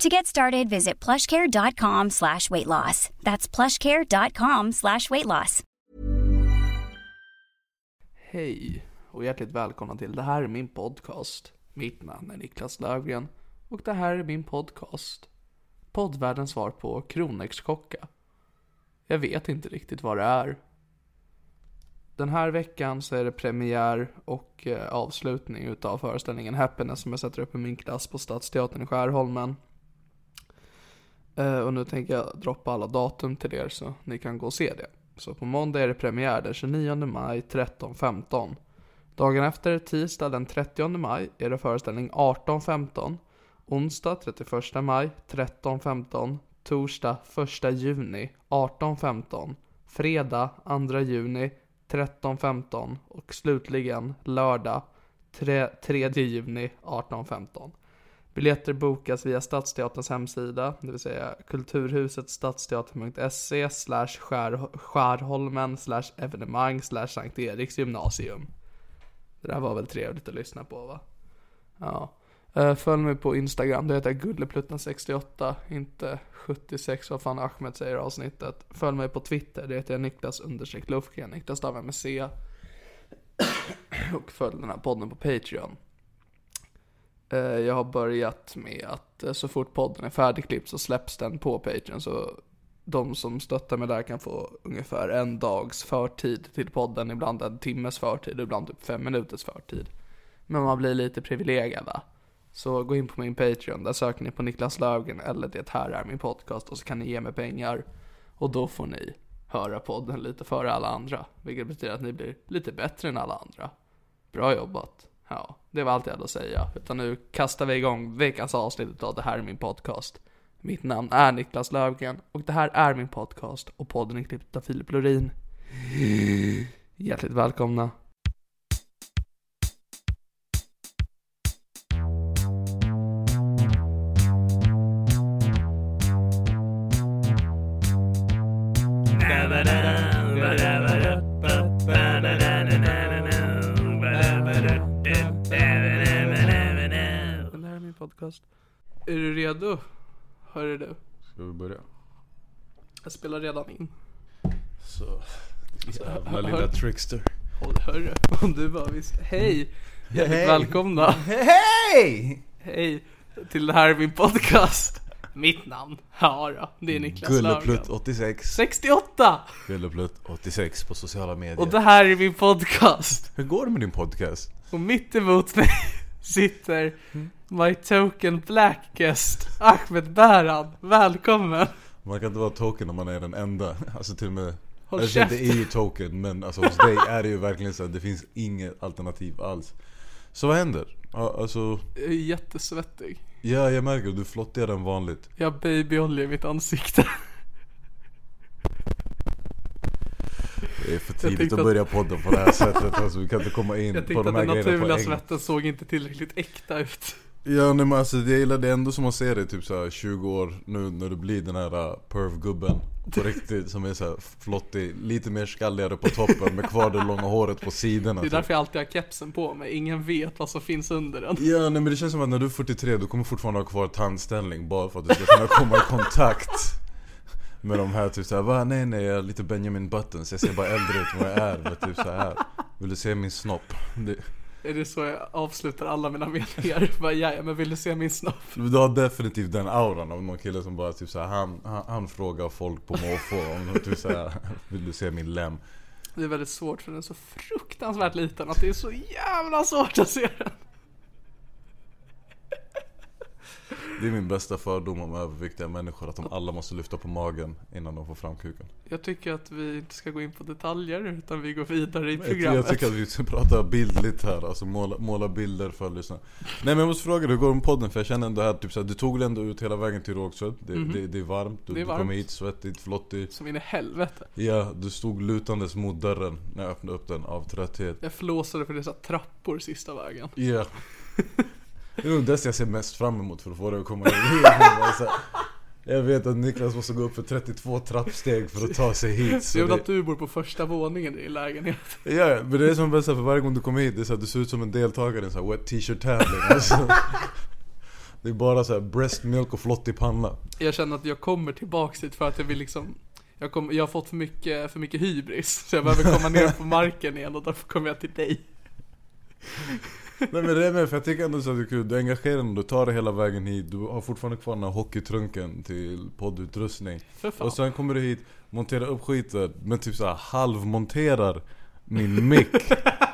To get started, visit plushcare.com slash weight loss. That's plushcare.com slash weight loss. Hej och hjärtligt välkomna till Det här är min podcast. Mitt namn är Niklas Löfgren och det här är min podcast. Poddvärldens svar på Kronärtskocka. Jag vet inte riktigt vad det är. Den här veckan så är det premiär och eh, avslutning utav föreställningen Happiness som jag sätter upp i min klass på Stadsteatern i Skärholmen. Eh, och nu tänker jag droppa alla datum till er så ni kan gå och se det. Så på måndag är det premiär den 29 maj 13.15. Dagen efter, tisdag den 30 maj, är det föreställning 18.15. Onsdag 31 maj 13.15. Torsdag 1 juni 18.15. Fredag 2 juni 13.15. Och slutligen lördag 3, 3 juni 18.15. Biljetter bokas via Stadsteaterns hemsida, det vill säga kulturhuset stadsteater.se slash Skärholmen slash evenemang slash Sankt Eriks gymnasium. Det där var väl trevligt att lyssna på va? Ja. Eh, följ mig på Instagram, det heter gullepluttan68, inte 76 vad fan Ahmed säger i avsnittet. Följ mig på Twitter, det heter jag Niklas understreck Lufgren, Niklas stavar med C. Och följ den här podden på Patreon. Eh, jag har börjat med att eh, så fort podden är färdigklippt så släpps den på Patreon så de som stöttar mig där kan få ungefär en dags förtid till podden, ibland en timmes förtid, ibland typ fem minuters förtid. Men man blir lite privilegierad va? Så gå in på min Patreon, där söker ni på Niklas Löfgren eller Det här är min podcast och så kan ni ge mig pengar. Och då får ni höra podden lite före alla andra, vilket betyder att ni blir lite bättre än alla andra. Bra jobbat! Ja, det var allt jag hade att säga. Utan nu kastar vi igång veckans avsnitt av Det här är min podcast. Mitt namn är Niklas Löfgren och det här är min podcast och podden är klippt av Filip Lorin. Hjärtligt välkomna. Redo? Hörru du. Ska vi börja? Jag spelar redan in. Så. Jävla hör- lilla trickster. Håll hörru. Om du bara visst. Hej! Hjärtligt Hej. välkomna. Hej! Hej till det här är min podcast. Mitt namn? Ja då, det är Niklas Gulleplutt Löfgren. 86. 68! Gulleplutt 86 på sociala medier. Och det här är min podcast. Hur går det med din podcast? Och mitt emot mig sitter my token black guest, Ahmed Bäran. Välkommen! Man kan inte vara token om man är den enda. Alltså till och med Håll Alltså käften. det är ju token, men alltså hos dig är det ju verkligen så att det finns inget alternativ alls. Så vad händer? Alltså, Jag är jättesvettig. ja jag märker du är flottigare än vanligt. Jag har babyolja i mitt ansikte. Det är för tidigt tänkte att att- börja podden på det här sättet, alltså vi kan inte komma in Jag på tänkte de att här den grejerna på naturliga en gång. svetten såg inte tillräckligt äkta ut. Ja nej men alltså jag gillar det ändå som att se dig typ såhär 20 år nu när du blir den här uh, perv-gubben På riktigt som är såhär flottig, lite mer skalligare på toppen med kvar det långa håret på sidorna Det är typ. därför jag alltid har kepsen på mig. Ingen vet vad som finns under den. Ja nej men det känns som att när du är 43 du kommer fortfarande ha kvar tandställning bara för att du ska kunna komma i kontakt Med de här typ såhär, va? Nej nej jag är lite Benjamin Buttons, jag ser bara äldre ut än vad jag är men typ så här. Vill du se min snopp? Det, Är det så jag avslutar alla mina meningar? Bara, ja, men vill du se min snopp? Du har definitivt den auran av någon kille som bara typ såhär, han, han, han frågar folk på måfå om typ såhär, vill du se min lem? Det är väldigt svårt för den är så fruktansvärt liten att det är så jävla svårt att se den. Det är min bästa fördom om överviktiga människor, att de alla måste lyfta på magen innan de får fram kuken. Jag tycker att vi inte ska gå in på detaljer utan vi går vidare i programmet. jag tycker att vi ska prata bildligt här, alltså måla, måla bilder för lyssnarna. Nej men jag måste fråga dig, hur går det med podden? För jag känner ändå här, typ såhär, du tog väl ändå ut hela vägen till Rågsved? Det, det, det är varmt, du. Det är du kom hit svettigt, flottig. Som in i helvete. Ja, du stod lutandes mot dörren när jag öppnade upp den av trötthet. Jag flåsade för dessa trappor sista vägen. Ja. Det är nog det jag ser mest fram emot för att få det att komma in. Bara så här, Jag vet att Niklas måste gå upp för 32 trappsteg för att ta sig hit. Så Jag vill det, att du bor på första våningen i din lägenhet. ja, men det är som bäst för varje gång du kommer hit, det är så att du ser ut som en deltagare i en sån här wet t-shirt tävling. Alltså, det är bara så här breast milk och flottig panna. Jag känner att jag kommer tillbaks hit för att jag vill liksom jag, kom, jag har fått för mycket, för mycket hybris, så jag behöver komma ner på marken igen och därför kommer jag till dig. Nej men det är med, för jag tycker ändå så att det är kul. Du är engagerad, du tar dig hela vägen hit. Du har fortfarande kvar den här hockeytrunken till poddutrustning. Och sen kommer du hit, monterar upp skiten, men typ såhär halvmonterar min mick.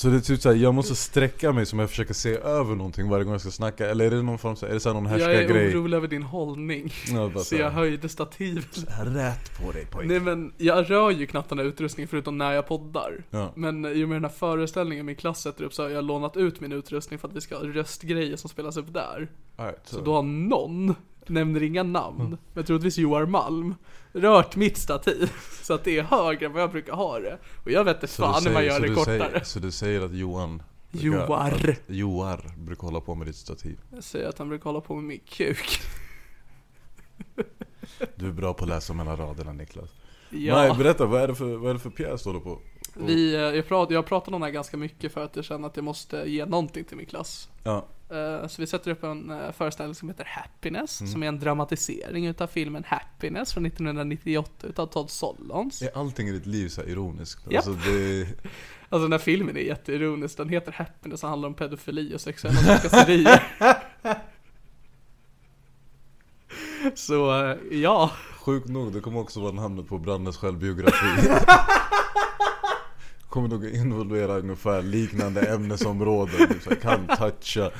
Så det är typ såhär, jag måste sträcka mig som jag försöker se över någonting varje gång jag ska snacka. Eller är det någon form så är det någon Jag är härskargrej? orolig över din hållning. Ja, bara Så jag höjde stativet. Rätt på dig pojk. Nej men, jag rör ju knappt den här utrustningen förutom när jag poddar. Ja. Men i och med den här föreställningen min klass sätter upp så har jag lånat ut min utrustning för att vi ska ha röstgrejer som spelas upp där. Alright, Så då har någon, nämner inga namn, men troligtvis Joar Malm, rört mitt stativ. Så att det är högre än vad jag brukar ha det. Och jag vet inte fan hur man gör det kortare. Säger, så du säger att Johan brukar- Joar. att Joar brukar hålla på med ditt stativ. Jag säger att han brukar hålla på med min kuk. Du är bra på att läsa mellan raderna Niklas. Ja. Nej, berätta, vad är det för, vad är det för pjäs du håller på? Vi, eh, jag, prat, jag pratar om det här ganska mycket för att jag känner att jag måste ge någonting till min klass. Ja, Så vi sätter upp en eh, föreställning som heter Happiness, Mm. som är en dramatisering utav filmen Happiness från 1998 utav Todd Solondz. är allting i ditt liv så ironiskt? Japp. Alltså det... Alltså den här filmen är jätteironisk, den heter Happiness och handlar om pedofili och sexuella trakasserier. Så, eh, ja. Sjukt nog, det kommer också vara namnet på Brandes självbiografi. kommer nog involvera ungefär liknande ämnesområden, typ så kan toucha.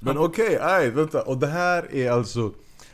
Men okej, okay, vänta. Och det här är alltså,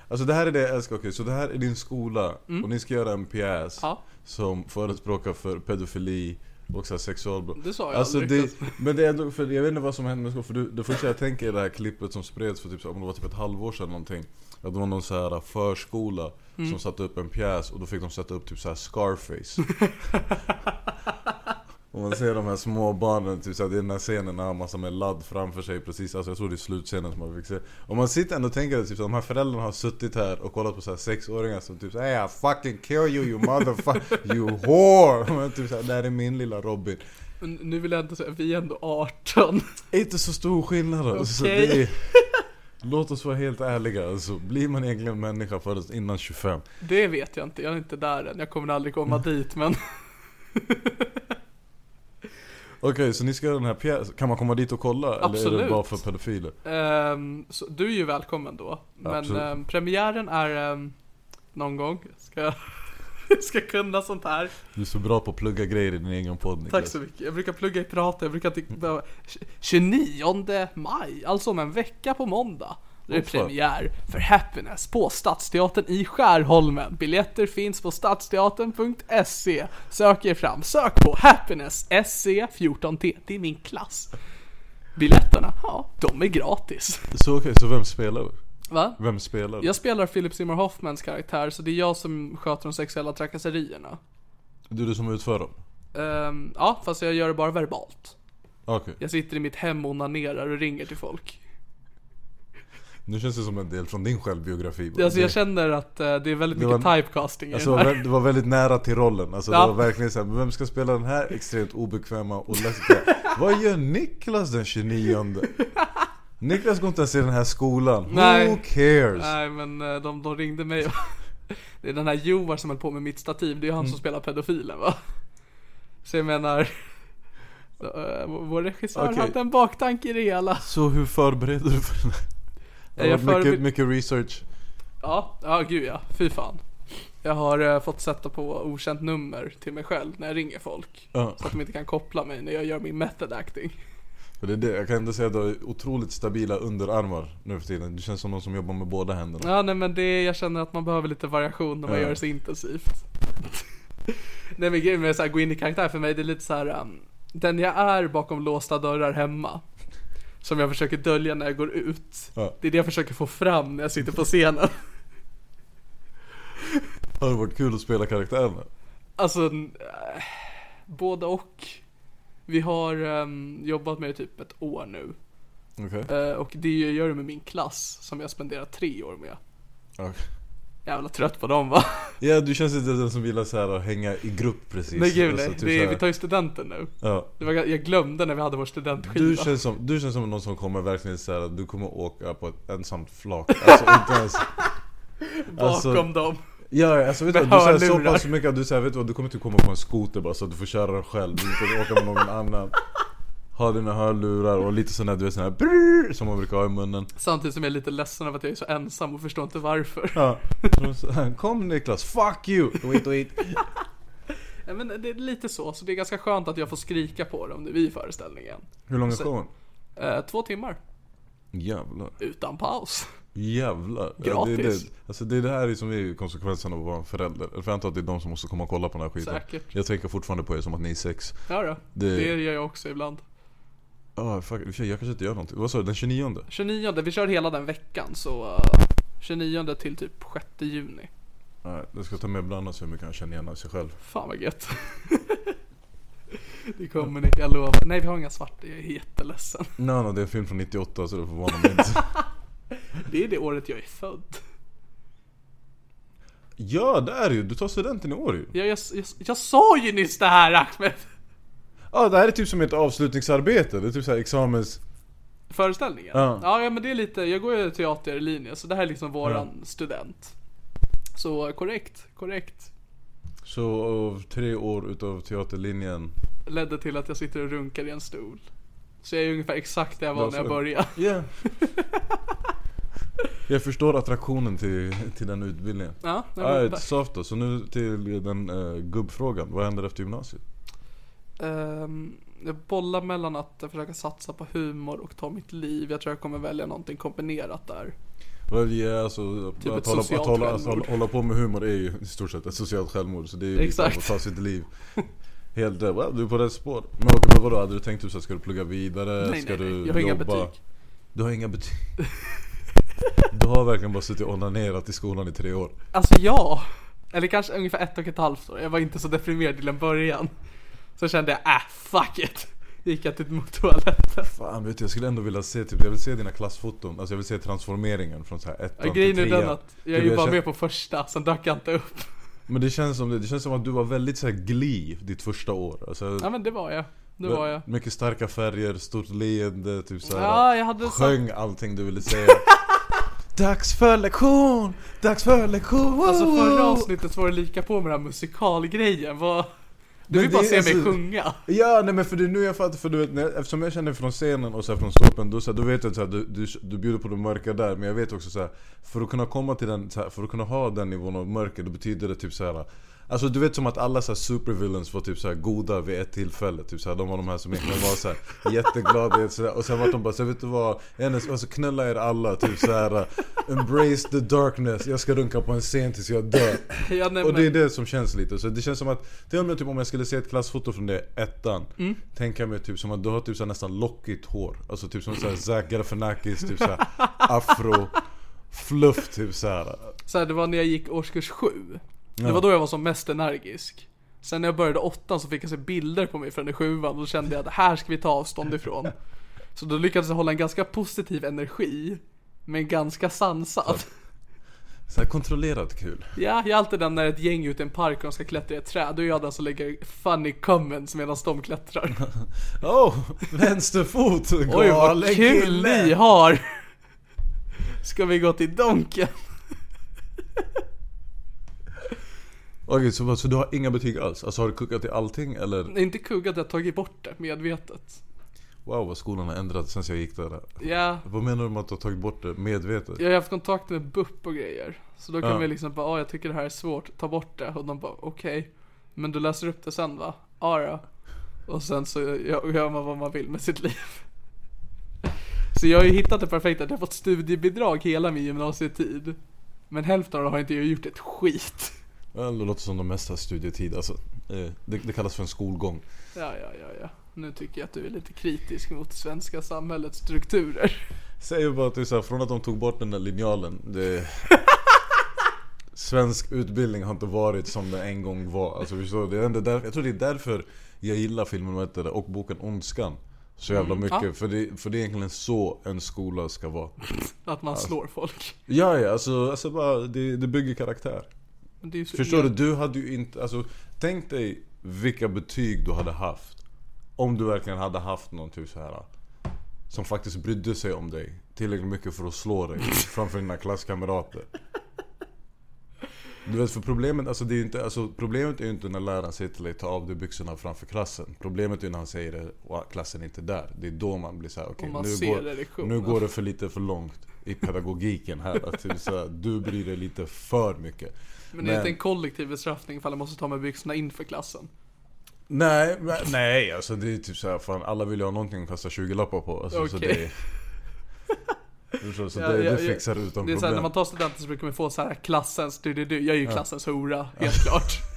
alltså det här är det jag älskar, okej, så det här är din skola och ni ska göra en pjäs Ja. som förespråkar för pedofili och så här sexualbrott. Det sa jag Alltså aldrig. det, men det är ändå, för jag vet inte vad som hände med skolan, för du, det första jag tänker är det här klippet som spreds för typ, om det var typ ett halvår sedan någonting Att det var någon så här förskola Mm. som satte upp en pjäs och då fick de sätta upp typ så här Scarface Och man ser de här små barnen, typ så här, det är den här scenen när han har massa med ladd framför sig precis, alltså jag tror det är slutscenen som man fick se Och man sitter ändå och tänker att typ, så de här föräldrarna har suttit här och kollat på så här sexåringar som typ såhär I fucking kill you you motherfucker, you whore! Men typ såhär, det här är min lilla Robin Men nu vill jag ändå säga, vi är ändå 18. Inte så stor skillnad alltså. Det är, Låt oss vara helt ärliga alltså. Blir man egentligen människa förrän innan 25? Det vet jag inte, jag är inte där än. Jag kommer aldrig komma dit men Okej, så ni ska göra den här pjäsen. Kan man komma dit och kolla? Eller är det Absolut. bara för pedofiler? Ehm, så du är ju välkommen då. Men Absolut. ehm, premiären är ehm, någon gång. Ska jag ska kunna sånt här. Du är så bra på att plugga grejer i din egen podd Niklas. Tack så mycket. Jag brukar plugga i prata, jag brukar behöva... 29 maj, alltså om en vecka på måndag. Det är Hoppsan. premiär för Happiness på Stadsteatern i Skärholmen. Biljetter finns på stadsteatern.se. Sök er fram. Sök på Happiness SC14T. Det är min klass. Biljetterna, ja, de är gratis. Så okej, så vem spelar du? Va? Vem spelar du? Jag spelar Philip Seymour Hoffmans karaktär, så det är jag som sköter de sexuella trakasserierna. Du är det som utför dem? Ehm, ja, fast jag gör det bara verbalt. Okej. Jag sitter i mitt hem och onanerar och ringer till folk. Nu känns det som en del från din självbiografi. Alltså jag känner att eh, det är väldigt Det mycket var- typecasting i Alltså, den det var väldigt nära till rollen. Alltså, Ja. Det var verkligen såhär, vem ska spela den här extremt obekväma och läskiga? Vad gör Niklas den 29? Niklas går inte ens i den här skolan. Nej. Who cares? Nej men eh, de, de ringde mig och Det är den här Joar som höll på med mitt stativ, det är han Mm. som spelar pedofilen va? Så jag menar eh, Vår regissör Okej. hade en baktanke i det hela Så hur förbereder du för den här? Det har varit mycket, mycket research. Ja, ja gud ja, fy fan Jag har eh, fått sätta på okänt nummer till mig själv när jag ringer folk Ja. Så att de inte kan koppla mig när jag gör min method acting För det är det. Jag kan ändå säga att du har otroligt stabila underarmar nu för tiden. Du känns som någon som jobbar med båda händerna. Ja nej men det, jag känner att man behöver lite variation när man Ja. gör det så intensivt Nej men grejen med att gå in i karaktär för mig det är lite så här. Um, Den jag är bakom låsta dörrar hemma Som jag försöker dölja när jag går ut Ja. Det är det jag försöker få fram när jag sitter på scenen Har det varit kul att spela karaktärerna? Alltså äh, Både och Vi har ehm, jobbat med det typ ett år nu Okej. Eh, Och det jag gör det med min klass som jag spenderat tre år med Okej. Jävla trött på dem va? Ja du känns inte den som gillar så här att hänga i grupp precis. Nej gud Alltså, nej, typ det, så är- vi tar ju studenten nu Ja. var, Jag glömde när vi hade vår studentskiva Du känns, som, du känns som någon som kommer verkligen säga att du kommer åka på ett ensamt flak. Alltså inte ens... Bakom alltså- dem Ja alltså vet du, du säger så pass mycket att du säger vet du vad, du kommer inte komma på en skoter bara så att du får köra den själv. Du får åka med någon annan. Ha dina hörlurar och lite där du vet sån här brrr, som man brukar ha i munnen. Samtidigt som jag är lite ledsen över att jag är så ensam och förstår inte varför Ja. Kom Niklas, fuck you! Wait, wait. ja, men det är lite så, så det är ganska skönt att jag får skrika på dem nu i föreställningen Hur lång är showen? eh, Två timmar, Jävlar. utan paus Jävlar. Ja, det, Gratis. det, alltså det är det här som är konsekvensen av att vara en förälder. För jag antar att det är de som måste komma och kolla på den här skiten. Säkert. Jag tänker fortfarande på er som att ni är sex. Ja då, Det- det gör jag också ibland Ah, fuck, jag kanske inte gör någonting. Vad sa du? Den 29? 29, vi kör hela den veckan så uh, 29 till typ 6 juni Nej, jag ska ta med bland annat så mycket han känner igen sig själv. Fan vad gött Det kommer ni, jag lovar. Nej vi har inga svarta, jag är jätteledsen Nej, no, det är en film från 98 så det förvånar mig inte. Det är det året jag är född ja, det är det ju! Du tar studenten i år ju. Jag, jag, jag, jag sa ju nyss det här Ahmed! Ja, det här är typ som ett avslutningsarbete. Det är typ såhär examens... Föreställningen? Ja. ja, ja men det är lite, jag går ju teaterlinje så det här är liksom våran student Så korrekt, korrekt Så av tre år utav teaterlinjen. Ledde till att jag sitter och runkar i en stol Så jag är ungefär exakt där jag var Vad när jag började Ja. Jag förstår attraktionen till, till den utbildningen. Ja, nej, Ja, men, ett soft då. Så nu till den uh, gubbfrågan. Vad händer efter gymnasiet? Ehm, jag bollar mellan att försöka satsa på humor och ta mitt liv. Jag tror jag kommer välja någonting kombinerat där. Väl, ja, alltså, Typ att, hålla, att hålla, alltså, hålla på med humor är ju i stort sett ett socialt självmord. Så det är ju Exakt. att ta sitt liv. Helt rätt. Well, du är på rätt spår. Men okej, men vadå? Hade du tänkt typ så här, ska du plugga vidare? Nej, ska nej, du nej. Jag har inga jobba? betyg. Du har inga betyg? du har verkligen bara suttit och onanerat i skolan i tre år. Alltså ja! Eller kanske ungefär ett och ett halvt år. Jag var inte så deprimerad till en början. Så kände jag, äh, fuck it! Gick jag till mot toaletten. Fan vet du, jag skulle ändå vilja se typ, jag vill se dina klassfoton. Alltså jag vill se transformeringen från så här ettan Ja, till grejen är trean. den att jag är Typ, ju bara känner- med på första, sen dök jag inte upp. Men det känns som det, det känns som att du var väldigt så här glee ditt första år. Alltså, Ja men det var jag. Det var jag. Mycket starka färger, stort leende, typ såhär Ja, jag hade så... Sjöng allting du ville säga Dags för lektion! Dags för lektion! Alltså förra avsnittet så var det lika på med den här musikalgrejen. Vad... Du vill bara se är mig alltså- sjunga. Ja nej men för det är nu jag fattar, för du vet, när, eftersom jag känner från scenen och så här från ståuppen då, så här, då vet jag att du, du, du bjuder på det mörka där Men jag vet också så här, för att kunna komma till den, så här, för att kunna ha den nivån av mörker Då betyder det typ så här Alltså du vet som att alla så här supervillains var typ så här goda vid ett tillfälle typ så här, De var de här som egentligen var så här jätteglada så här, Och sen var de bara så här, vet du vad? Hennes, alltså knulla er alla typ så här. Embrace the darkness, jag ska runka på en scen tills jag dör Ja, nej, Och det är det som känns lite, så det känns som att Till och med typ om jag skulle se ett klassfoto från det ettan Mm. Tänker jag mig typ som att du har typ så här nästan lockigt hår Alltså typ som såhär Zac Galifianakis, typ såhär afro Fluff typ såhär Så här, det var när jag gick årskurs 7. Det Ja. var då jag var som mest energisk. Sen när jag började åttan så fick jag se bilder på mig från i sjuan och då kände jag att här ska vi ta avstånd ifrån. Så då lyckades jag hålla en ganska positiv energi. Men ganska sansad. Såhär kontrollerat kul Ja, jag är alltid den när ett gäng är ute i en park och de ska klättra i ett träd. Då är jag den som lägger funny comments medan de klättrar. Oh! Vänsterfot! Oj vad galen kul kille. ni har! Ska vi gå till Donken? Okej, så, så du har inga betyg alls? Alltså har du kuckat i allting eller? Inte kuggat, jag har tagit bort det medvetet. Wow vad skolan har ändrats sen jag gick där Ja, Vad menar du med att du har tagit bort det medvetet? jag har haft kontakt med BUP och grejer. Så då kan Ja. vi liksom bara, ja jag tycker det här är svårt, ta bort det. Och de bara, okej. Men du läser upp det sen va? Ja då. Och sen så gör man vad man vill med sitt liv. Så jag har ju hittat det perfekta, jag har fått studiebidrag hela min gymnasietid. Men hälften av det har inte jag gjort ett skit. Ja, Det låter som de mesta studietid alltså. Eh, Det, det kallas för en skolgång. Ja, ja, ja, ja. Nu tycker jag att du är lite kritisk mot svenska samhällets strukturer. Säger bara att det är från att de tog bort den där linjalen det... Svensk utbildning har inte varit som den en gång var alltså, förstår du? det är ändå där, Jag tror det är därför jag gillar filmen heter det, och boken Ondskan Så jävla mycket, ja. för, det, för det är egentligen så en skola ska vara Att man slår folk. Ja ja, alltså, alltså bara, det, det bygger karaktär Förstår du? Du hade ju inte, alltså Tänk dig vilka betyg du hade haft. Om du verkligen hade haft någon typ så här Som faktiskt brydde sig om dig Tillräckligt mycket för att slå dig framför dina klasskamrater. Du vet för problemet, alltså det är inte, alltså problemet är ju inte när läraren säger till dig ta av dig byxorna framför klassen. Problemet är ju när han säger det och klassen är inte där. Det är då man blir såhär, okej man nu, går, nu går det för lite för långt i pedagogiken här. Att så här, Du bryr dig lite för mycket Men det är inte en kollektiv bestraffning ifall jag måste ta med byxorna inför klassen. Nej, men- nej alltså det är typ såhär, fan alla vill ju ha någonting att kasta 20 lappar på alltså, så Okej. det Förstår du? Så Ja, det, ja, det ja. fixar utan Det är problem när man tar studenten så brukar man få så här klassens du, du, du. Jag är ju klassens hora, helt klart.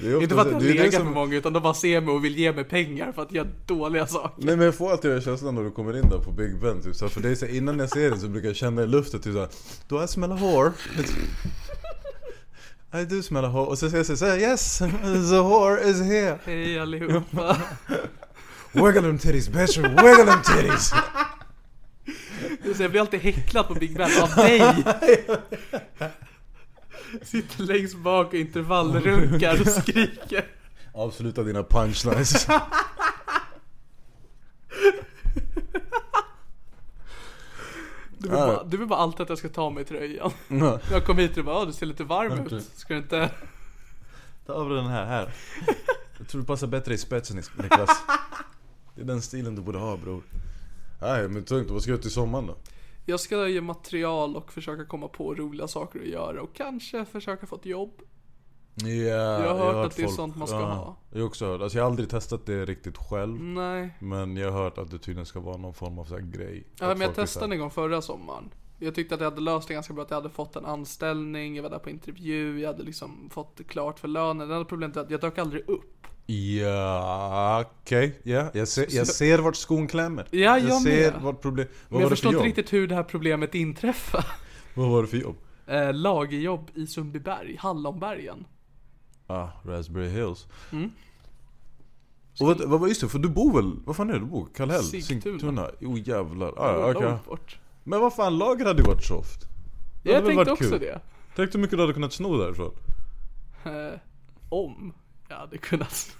det är ofta inte för att jag legat som- med många utan de bara ser mig och vill ge mig pengar för att jag gör dåliga saker. Nej men jag får alltid den känslan när du kommer in där på Big Ben typ, så här, För det är så här, innan jag ser det så brukar jag känna i luften typ såhär Do I smell a whore? I do smell a whore Och så säger jag såhär yes, the whore is here Hej allihopa. Wiggle them titties bitch, wiggle them titties Jag blir alltid häcklad på Big Ben av dig. Sitter längst bak och intervallrunkar och skriker. Avsluta dina punchlines Du vill, bara, du vill bara alltid att jag ska ta mig tröjan. Jag kom hit och bara, "Ah, du ser lite varm ut. Ska du inte? Ta av dig den här, här Jag tror du passar bättre i spetsen Niklas Det är den stilen du borde ha bror Nej men tungt, vad ska du göra till sommaren då? Jag ska ge material och försöka komma på roliga saker att göra och kanske försöka få ett jobb. Ja, Jag har hört att det är sånt man ska ha. Jag har också hört, alltså jag har aldrig testat det riktigt själv Nej. Men jag har hört att det tydligen ska vara någon form av så grej Ja, men jag testade en gång förra sommaren. Jag tyckte att jag hade löst det ganska bra, att jag hade fått en anställning, jag var där på intervju, jag hade liksom fått det klart för lönen. Det enda problemet är att jag dök aldrig upp. Ja, okej, ja, jag, ser, jag ser vart skon klämmer Ja, jag ser med. vart problem... Vad Men jag förstår inte jobb? riktigt hur det här problemet inträffade. Vad var det för jobb? Eh, lagerjobb i Sundbyberg, Hallonbergen. Ah, Raspberry Hills Mm. Och vad, vad var just det, för du bor väl, vad fan är det du bor? Kallhäll? Sigtuna. Jo jävlar, Det ah, långt bort. Men vad fan, lager hade ju varit soft Det Jag tänkte också kul. det. Tänk hur mycket du hade kunnat sno därifrån Eh, om jag hade kunnat.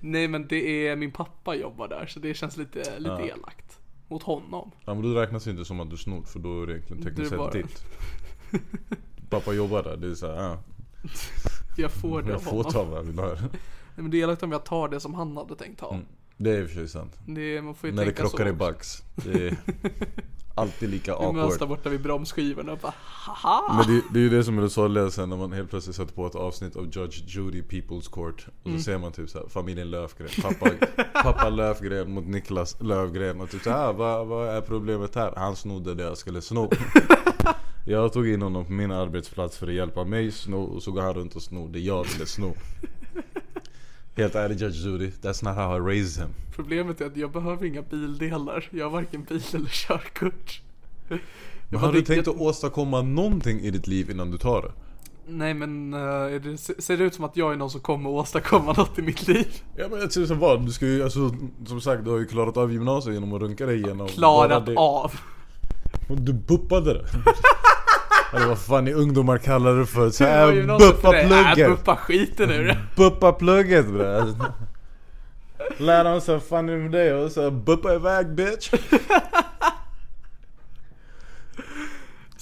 Nej men det är, min pappa jobbar där så det känns lite, lite elakt. Mot honom. Ja men då räknas det inte som att du snott för då är det egentligen tekniskt Det sett bara- ditt Pappa jobbar där, det är såhär, ja Jag får det Jag får honom. ta vad jag vill ha Nej, men det är elakt om jag tar det som han hade tänkt ha. Mm. Det är i och för sig sant Det, man får ju När det tänka krockar så i det är... alltid lika Vi möts där awkward. borta vid bromsskivorna och bara haha. Men det, det är ju det som är det sorgliga sen när man helt plötsligt sätter på ett avsnitt av Judge Judy People's Court Och så ser man typ såhär, familjen Löfgren, pappa, pappa Löfgren mot Niklas Löfgren Och typ såhär, vad, vad är problemet här? Han snodde det jag skulle sno Jag tog in honom på min arbetsplats för att hjälpa mig sno Och så går han runt och snor det jag ville sno Helt ärligt Judge Judy, that's not how I raised him Problemet är att jag behöver inga bildelar. Jag har varken bil eller körkort. Men har du tänkt att åstadkomma någonting i ditt liv innan du tar det? Nej men är det, ser det ut som att jag är någon som kommer åstadkomma något i mitt liv? Ja men jag tror som vad, du ska ju alltså, som sagt du har ju klarat av gymnasiet genom att runka dig igenom Klarat det. av. Du buppade det Eller vad fan ni ungdomar kallar det för? Såhär gymnasiet för buppa dig? Äh, plugget! buppa skiten ur det. Buppa plugget bre Lär dem så fan med det och så buppa iväg bitch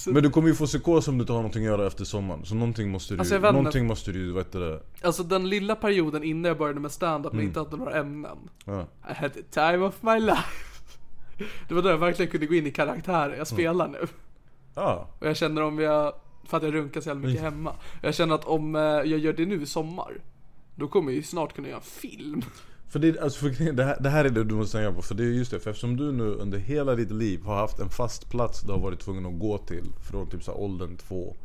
Men du kommer ju få psykos om du inte har någonting att göra efter sommaren Så någonting måste du, Alltså, vet inte. någonting måste du, vad heter det? Alltså den lilla perioden innan jag började med stand-up när jag inte hade några ämnen. Ja. I had the time of my life. Det var då jag verkligen kunde gå in i karaktärer jag spelar nu. Ja, Och jag känner om jag, för att jag runkar så jävla mycket hemma. Jag känner att om eh, jag gör det nu i sommar, då kommer jag ju snart kunna göra en film. För, det, alltså för det, här, det här är det du måste tänka på, för det är just det, för eftersom du nu under hela ditt liv har haft en fast plats du har varit tvungen att gå till från typ så här åldern två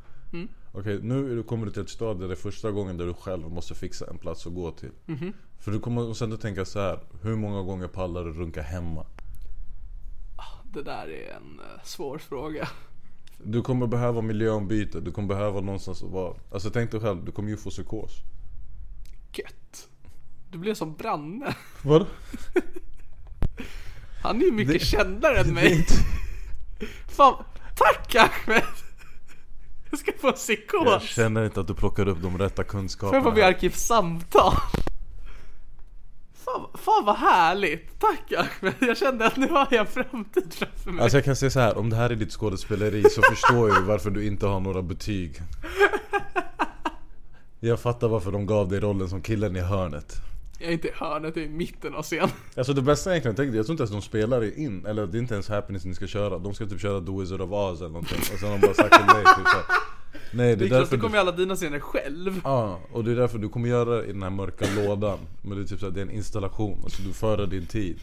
Okej, nu är du- kommer du till ett stadie där det är första gången där du själv måste fixa en plats att gå till För du kommer sen att tänka så här. hur många gånger pallar du runka hemma? Det där är en eh, svår fråga. Du kommer behöva miljöombyte, du kommer behöva någonstans att vara Alltså tänk dig själv, du kommer ju få psykos Gött. Du blev som Branne. Vadå? Han är ju mycket Det- kändare än mig. inte- Fan, tack Ahmed! Jag ska få Jag psykos. känner inte att du plockar upp de rätta Får jag kunskaperna bli här. arkivsamtal? Fan, fan vad härligt! Tack Ahmed! Jag kände att nu har jag framtid framför mig. Alltså jag kan säga så här, om det här är ditt skådespeleri så förstår jag varför du inte har några betyg Jag fattar varför de gav dig rollen som killen i hörnet Jag är inte i hörnet, jag är i mitten av scenen. Alltså det bästa egentligen, tänkte jag tror inte ens de spelar in, eller det är inte ens Happiness ni ska köra De ska typ köra The Wizard of Oz eller någonting och sen har de bara sagt till mig typ så här, Nej det Det är klart, därför du kommer ju alla dina scener själv. Ja, och det är därför du kommer göra det i den här mörka lådan Men det är typ så här, det är en installation, alltså du förer din tid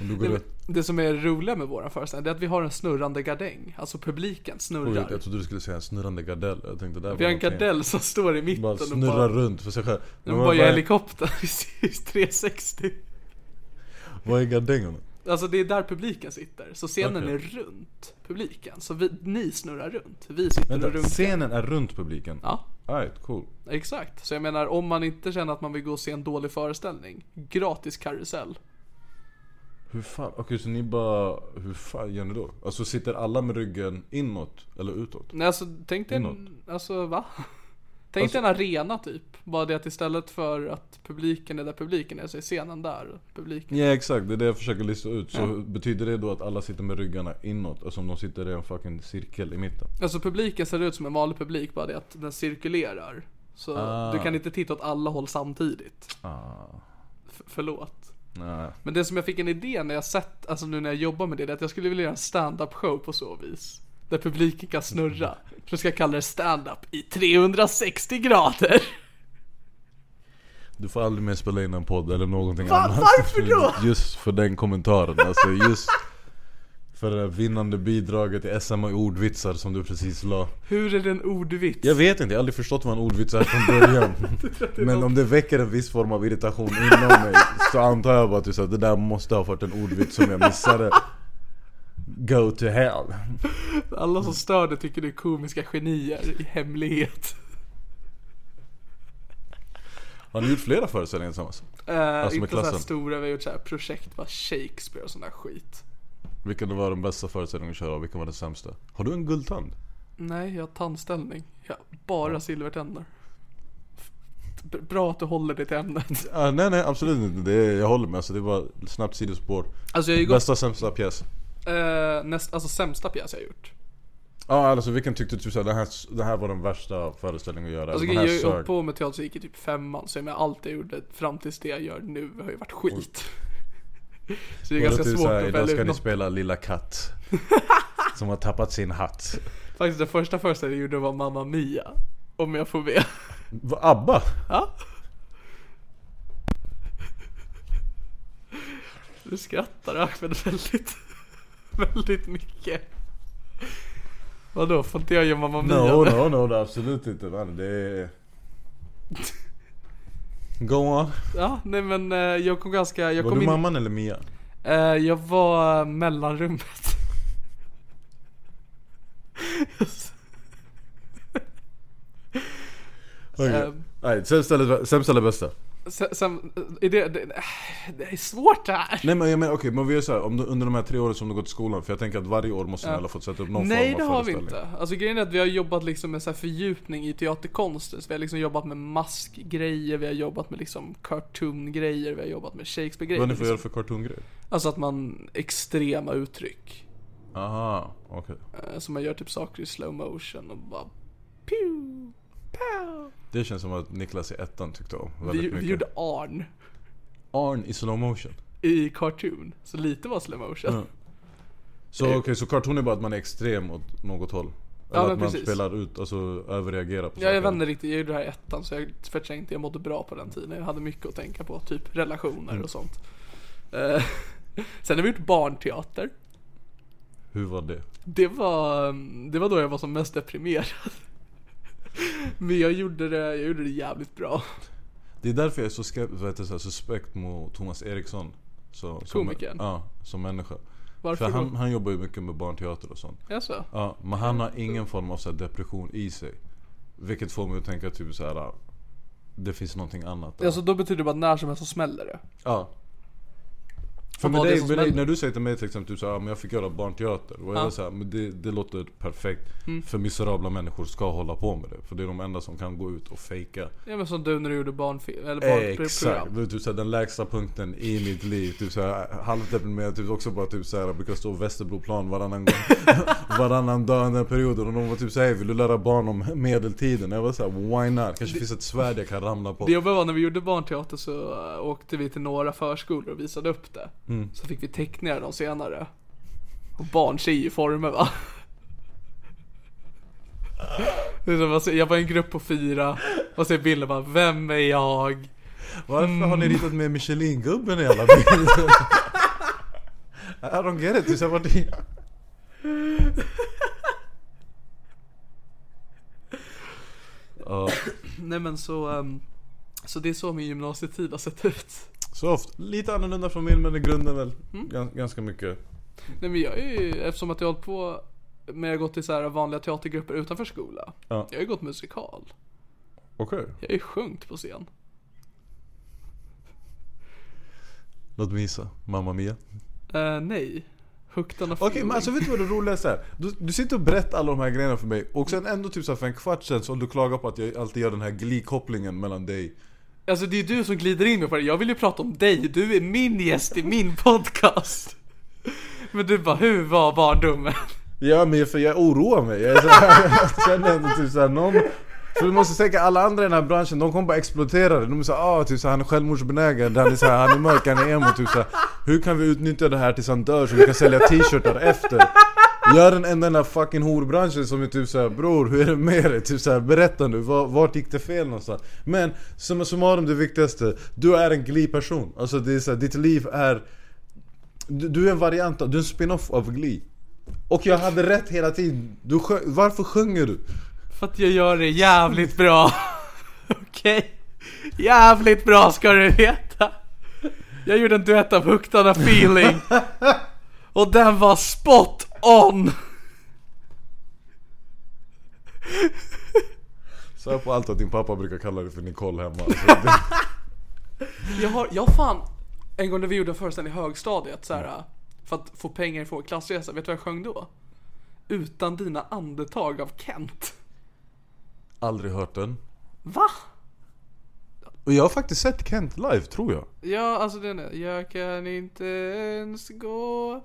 du går Det, ut, det som är roliga med våran föreställning, det är att vi har en snurrande gardäng. Alltså publiken Oj, snurrar. jag trodde du skulle säga en snurrande gardell, jag tänkte där Vi har en gardell som står i mitten Bara och snurrar bara, runt för sig själv de Men bara gör helikopter i 360. vad är gardängerna? Alltså det är där publiken sitter. Så scenen Okej. är runt publiken. Så vi, ni snurrar runt. Vi sitter Vänta, runkar. scenen är runt publiken? Ja, Right, cool exakt. Så jag menar om man inte känner att man vill gå och se en dålig föreställning. Gratis karusell. Hur fan, okej så ni bara, hur fan gör ni då? Alltså sitter alla med ryggen inåt eller utåt? Nej alltså tänk dig Inåt. alltså va? Tänk dig en arena typ. Bara det att istället för att publiken är där publiken är så är scenen där publiken. Ja exakt, det är det jag försöker lista ut. Så betyder det då att alla sitter med ryggarna inåt? Alltså om de sitter i en fucking cirkel i mitten? Alltså publiken ser ut som en vanlig publik, bara det att den cirkulerar. Så Ah. du kan inte titta åt alla håll samtidigt. Ah, F- förlåt. nej. Men det som jag fick en idé när jag sett, alltså nu när jag jobbar med det, det är att jag skulle vilja göra en stand-up show på så vis. Där publiken kan snurra. Så jag ska kalla det stand-up i 360 grader. Du får aldrig mer spela in en podd eller någonting Va- annat. varför då? Just för den kommentaren. Alltså just för det vinnande bidraget i SM och ordvitsar som du precis la. Hur är det en ordvits? Jag vet inte, jag har aldrig förstått vad en ordvits är från början. Men om det väcker en viss form av irritation inom mig så antar jag bara att du sa att det där måste ha varit en ordvits som jag missade. Go to hell. Alla som stör det tycker det är komiska genier i hemlighet. Har ni gjort flera föreställningar tillsammans? Uh, Alltså inte så här klassen? stora, vi har gjort så här projekt, bara Shakespeare och sån där skit. Vilken var den bästa föreställningen att köra och vilken var den sämsta? Har du en guldtand? Nej, jag har tandställning. Jag har bara silvertänder. B- Bra att du håller dig till ämnet. Ah, nej nej absolut inte, det är, jag håller med alltså, det var snabbt sidospår Alltså jag har ju gått, Bästa sämsta pjäs? Eh, näst, alltså sämsta pjäs jag gjort. Ja alltså vilken tyckte du såhär, det här, det här var den värsta föreställningen att göra? Alltså den jag här hållit på med teater så gick i typ femman, så jag menar allt jag gjorde fram tills det jag gör nu har ju varit skit. Så det är Var ganska typ svårt såhär, att välja ska ut ni något. spela Lilla Katt Som har tappat sin hatt. Faktiskt den första föreställningen jag gjorde var Mamma Mia. Om jag får be. Abba? Ja. Du skrattar Ahmed väldigt, väldigt mycket. Vadå, får inte jag göra Mamma Mia? No, no, no, är absolut inte man. Det är... Go on. Ja, nej men eh, jag kom ganska, jag Var kom du in, mamman eller Mia? eh, jag var mellanrummet. Okay. Ehm. Nej, sämsta eller, sämsta eller bästa? Sen, sen är det, det, det är svårt det här. Nej men jag menar okej, men vi gör såhär, om du, under de här tre åren som du gått i skolan, för jag tänker att varje år måste ni Ja. alla fått sätta upp någon Nej form det av har vi föreställning. inte. Alltså grejen är att vi har jobbat liksom med så här fördjupning i teaterkonsten. Så vi har liksom jobbat med maskgrejer, vi har jobbat med liksom cartoon-grejer, vi har jobbat med Shakespeare-grejer. Vad ni får liksom. göra för cartoongrejer? Alltså att man, extrema uttryck. Aha, okej. Eh, Så man gör typ saker i slow motion och bara pew, pow. Det känns som att Niklas i ettan tyckte om Vi, väldigt vi mycket. gjorde Arn Arn i slow motion. i cartoon. Så lite var slow motion. Ja. Så okej, så cartoon är bara att man är extrem åt något håll? Eller Ja, att man precis. spelar ut, alltså överreagerar på Ja, jag saker? vet inte riktigt, jag gjorde det här i ettan så jag förträngde, jag mådde bra på den tiden. Jag hade mycket att tänka på, typ relationer Mm. och sånt. Eh, Sen har vi gjort barnteater. Hur var det? Det var, det var då jag var som mest deprimerad. Men jag gjorde det, jag gjorde det jävligt bra. Det är därför jag är så, skep- vad heter det, så suspekt mot Thomas Eriksson. Så, som, Komikern? Ja, som människa. Varför För då? han, han jobbar ju mycket med barnteater och sånt. Jaså? Ja, men han har ingen form av så depression i sig. Vilket får mig att tänka typ så här. ah, Det finns någonting annat. där. Alltså då betyder det bara att när som helst så smäller det. Ja. För med det dig, med dig, när du säger till mig till exempel typ så här, "Ja, men jag fick göra barnteater. Och jag Ja. var så här, men det, det låter perfekt. Mm. För miserabla människor ska hålla på med det. För det är de enda som kan gå ut och fejka. Ja men som du när du gjorde barnfilm, eller barnprogram. Exakt, det är typ såhär, den lägsta punkten i mitt liv. Typ såhär, halvdeprimerad, typ också bara typ såhär, jag brukar stå Västerbroplan varannan gång. varannan dag under den perioden. Och de var typ såhär, vill du lära barn om medeltiden? Jag var såhär, why not? Kanske finns ett svärd jag kan ramla på. Det jobbiga var när vi gjorde barnteater så äh, åkte vi till några förskolor och visade upp det. Mm. Så fick vi teckningar de senare. Och barn ser ju former va? Jag var i en grupp på fyra och ser bilden bara, vem är jag? Varför har ni ritat med Michelin-gubben i alla bilder? I don't get it, du ser vart det... Nej men så, ehm, så det är så min gymnasietid har sett ut. Soft. Lite annorlunda från min men i grunden väl Mm. gans- ganska mycket. Nej men jag är ju, eftersom att jag har hållit på med att gå till så här vanliga teatergrupper utanför skola. Ja. Jag har ju gått musikal. Okej, Jag har ju sjungit på scen. låt mig gissa. Mamma Mia. Eh, nej. Hooked on a Okej feeling. men alltså vet du vad det roligaste är? Du, du sitter och berättar alla de här grejerna för mig och sen ändå typ så för en kvart sen så du klagar på att jag alltid gör den här glikopplingen mellan dig Alltså det är du som glider in mig på det. Jag vill ju prata om dig. Du är min gäst i min podcast. Men du bara, hur var barndomen? Ja men för jag oroar mig, jag, så här, jag känner ändå typ såhär någon För du måste tänka alla andra i den här branschen, de kommer bara explodera det De är såhär ah, typ så här, han är självmordsbenägen, han är, så här, han är mörk, han är emo typ så här, Hur kan vi utnyttja det här tills han dör så vi kan sälja t-shirtar efter? Jag är den enda i den här fucking horbranschen som är typ såhär Bror hur är det med dig? Typ såhär, berätta nu, var, vart gick det fel någonstans? Men summa summarum det viktigaste, du är en Glee-person Alltså det är så här, ditt liv är du, du är en variant, av- du är en spin-off av Glee Och jag hade rätt hela tiden, du sjö, varför sjunger du? För att jag gör det jävligt bra. Okej? Jävligt bra ska du veta. Jag gjorde en duett av Hooked on a feeling. Och den var spot on. Så på allt att din pappa brukar kalla dig för Nicole hemma Jag har, jag fan, en gång när vi gjorde en föreställning i högstadiet så här, för att få pengar för klassresa, vet du vad jag sjöng då? Utan dina andetag av Kent. Aldrig hört den Va? Och jag har faktiskt sett Kent live tror jag Ja, alltså den är, jag kan inte ens gå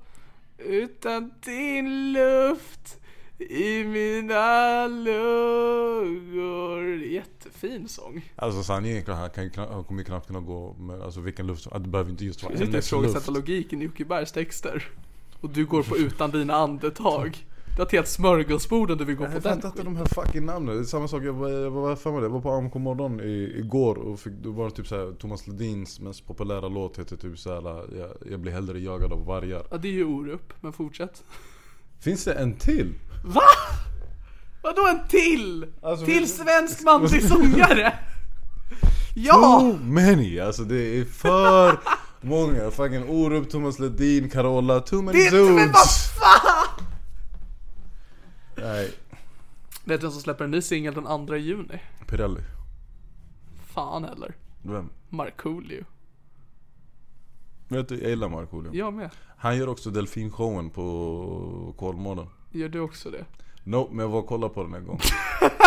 utan din luft i mina lungor. Jättefin sång. Alltså sanningen är han, kan, han kommer knappt kunna gå med alltså, vilken luft som, det behöver inte just vara Jag sitter och ifrågasätter logiken i Jocke Bergs texter. Och du går på utan dina andetag. Du har ett helt smörgåsbord och du vill gå på Jag den fattar inte de här fucking namnen. Det är samma sak, jag var, jag var, fan var det? jag var på AMK morgon i, igår och fick, det var typ såhär Thomas Ledins mest populära låt heter typ såhär jag, jag blir hellre jagad av vargar. Ja det är ju Orup, men fortsätt. Finns det en till? Va? Vadå en till? Alltså, till svensk manlig sångare? Ja! Too many! Alltså det är för många. Fucking Orup, Thomas Ledin, Carola, too many Det är inte, men vad fan! Nej, Vet du vem som släpper en ny singel den 2 juni? Pirelli. Fan heller. Vem? Markoolio. Vet du, jag gillar Markoolio. Jag med. Han gör också delfinshowen på Kolmården. Gör du också det? No, men jag var och kollade på den en gång.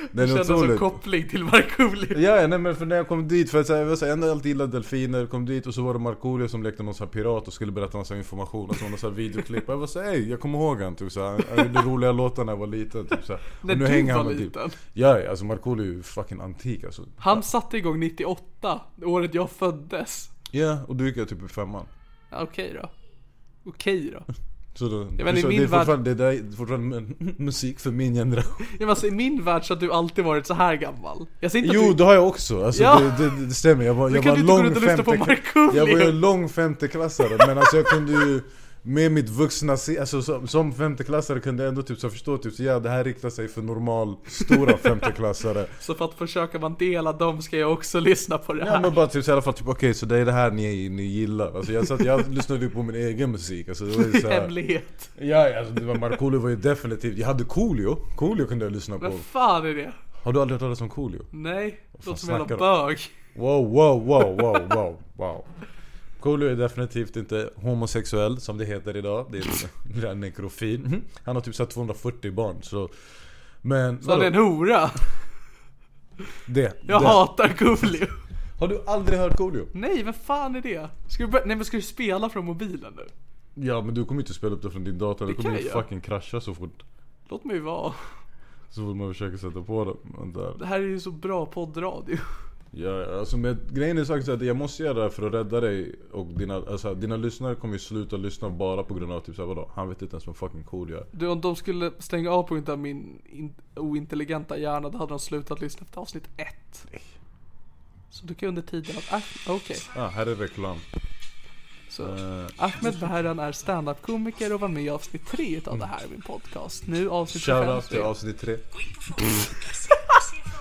Du Den är kände en otroligt. koppling till Markoolio. Ja, nej men för när jag kom dit, för att så här, jag var så här, jag alltid gillat delfiner, kom dit och så var det Markoolio som lekte någon sån här pirat och skulle berätta massa information och så det någon sån här videoklipp jag var såhär, ey, jag kommer ihåg han typ såhär, han gjorde roliga låtar när jag var liten typ såhär. När Och nu du hänger var han med liten. typ Ja, alltså Markoolio är ju fucking antik alltså. Han satte igång 98, året jag föddes. Ja, och du gick jag typ i femman. Ja, Okej då. Okej då. Så då, Ja, men i så min det är värld- fortfarande, det där är fortfarande musik för min generation. Ja, men alltså, I min värld så har du alltid varit så här gammal. Jag säger inte Jo, att det har jag också. Alltså, Ja. det, det, det stämmer. Jag var, jag var du lång femte-? Jag var lång femteklassare, men alltså jag kunde ju med mitt vuxna alltså som, som femteklassare kunde jag ändå typ så förstå typ så, ja det här riktar sig för normal, stora femteklassare. så för att försöka vara en del av dem ska jag också lyssna på det här. Ja men bara typ så i alla fall typ okej så det är det här ni, ni gillar. Alltså jag, satt, jag lyssnade ju på min egen musik. Alltså, det var ju så här, Hemlighet. ja alltså det var, Markoolio var ju definitivt, jag hade Coolio, Coolio kunde jag lyssna på. Vad fan är det? Har du aldrig hört talas om Coolio? Nej, låter som en jävla bög. Wow, wow, wow, wow, wow, wow. Coolio är definitivt inte homosexuell som det heter idag. Det är det en nekrofil. Mhm. Han har typ så här 240 barn så... Men Så han är en vadå? hora. Det, Jag det. hatar Coolio. Har du aldrig hört Coolio? Nej, vad fan är det? Ska du, bör- nej men ska du spela från mobilen nu? Ja men du kommer inte spela upp det från din dator. Det Det kommer ju fucking krascha så fort. Låt mig vara. Så fort man försöker sätta på det. Men där. Det här är ju så bra poddradio. Ja, ja, alltså med, grejen är sagt att jag måste göra det här för att rädda dig och dina, alltså, dina lyssnare kommer ju sluta lyssna bara på grund av typ såhär vadå? Han vet inte ens vem fucking cool jag är. Du, om de skulle stänga av på grund av min in- ointelligenta hjärna, då hade de slutat lyssna efter avsnitt ett. Så du kan under tiden att, ah, okej. Ah, här är reklam. Så. Eh, Ahmed Behran är standup-komiker och var med i avsnitt tre utav det här min podcast. Nu avsnitt 25. Shoutout till avsnitt 3.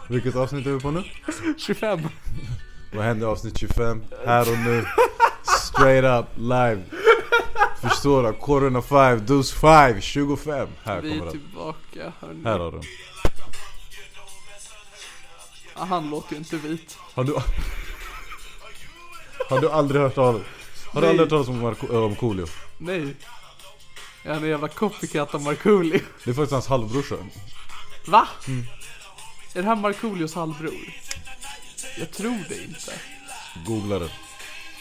Vilket avsnitt är vi på nu? 25. Vad hände i avsnitt 25? Här och nu. Straight up live. Förstår du? Corona 5, dos 5, 25. Här Vi kommer är den. tillbaka. hörni. Här har du den. Ah, Han låter ju inte vit. Har du... Har du aldrig hört talas? Har du Nej. aldrig hört talas om, Marco, äh, om Coolio? Nej. Är en jävla copycat av Markoolio. Det är faktiskt hans halvbrorsa. Va? Är det här Markoolios halvbror? Jag tror det inte. Googla det.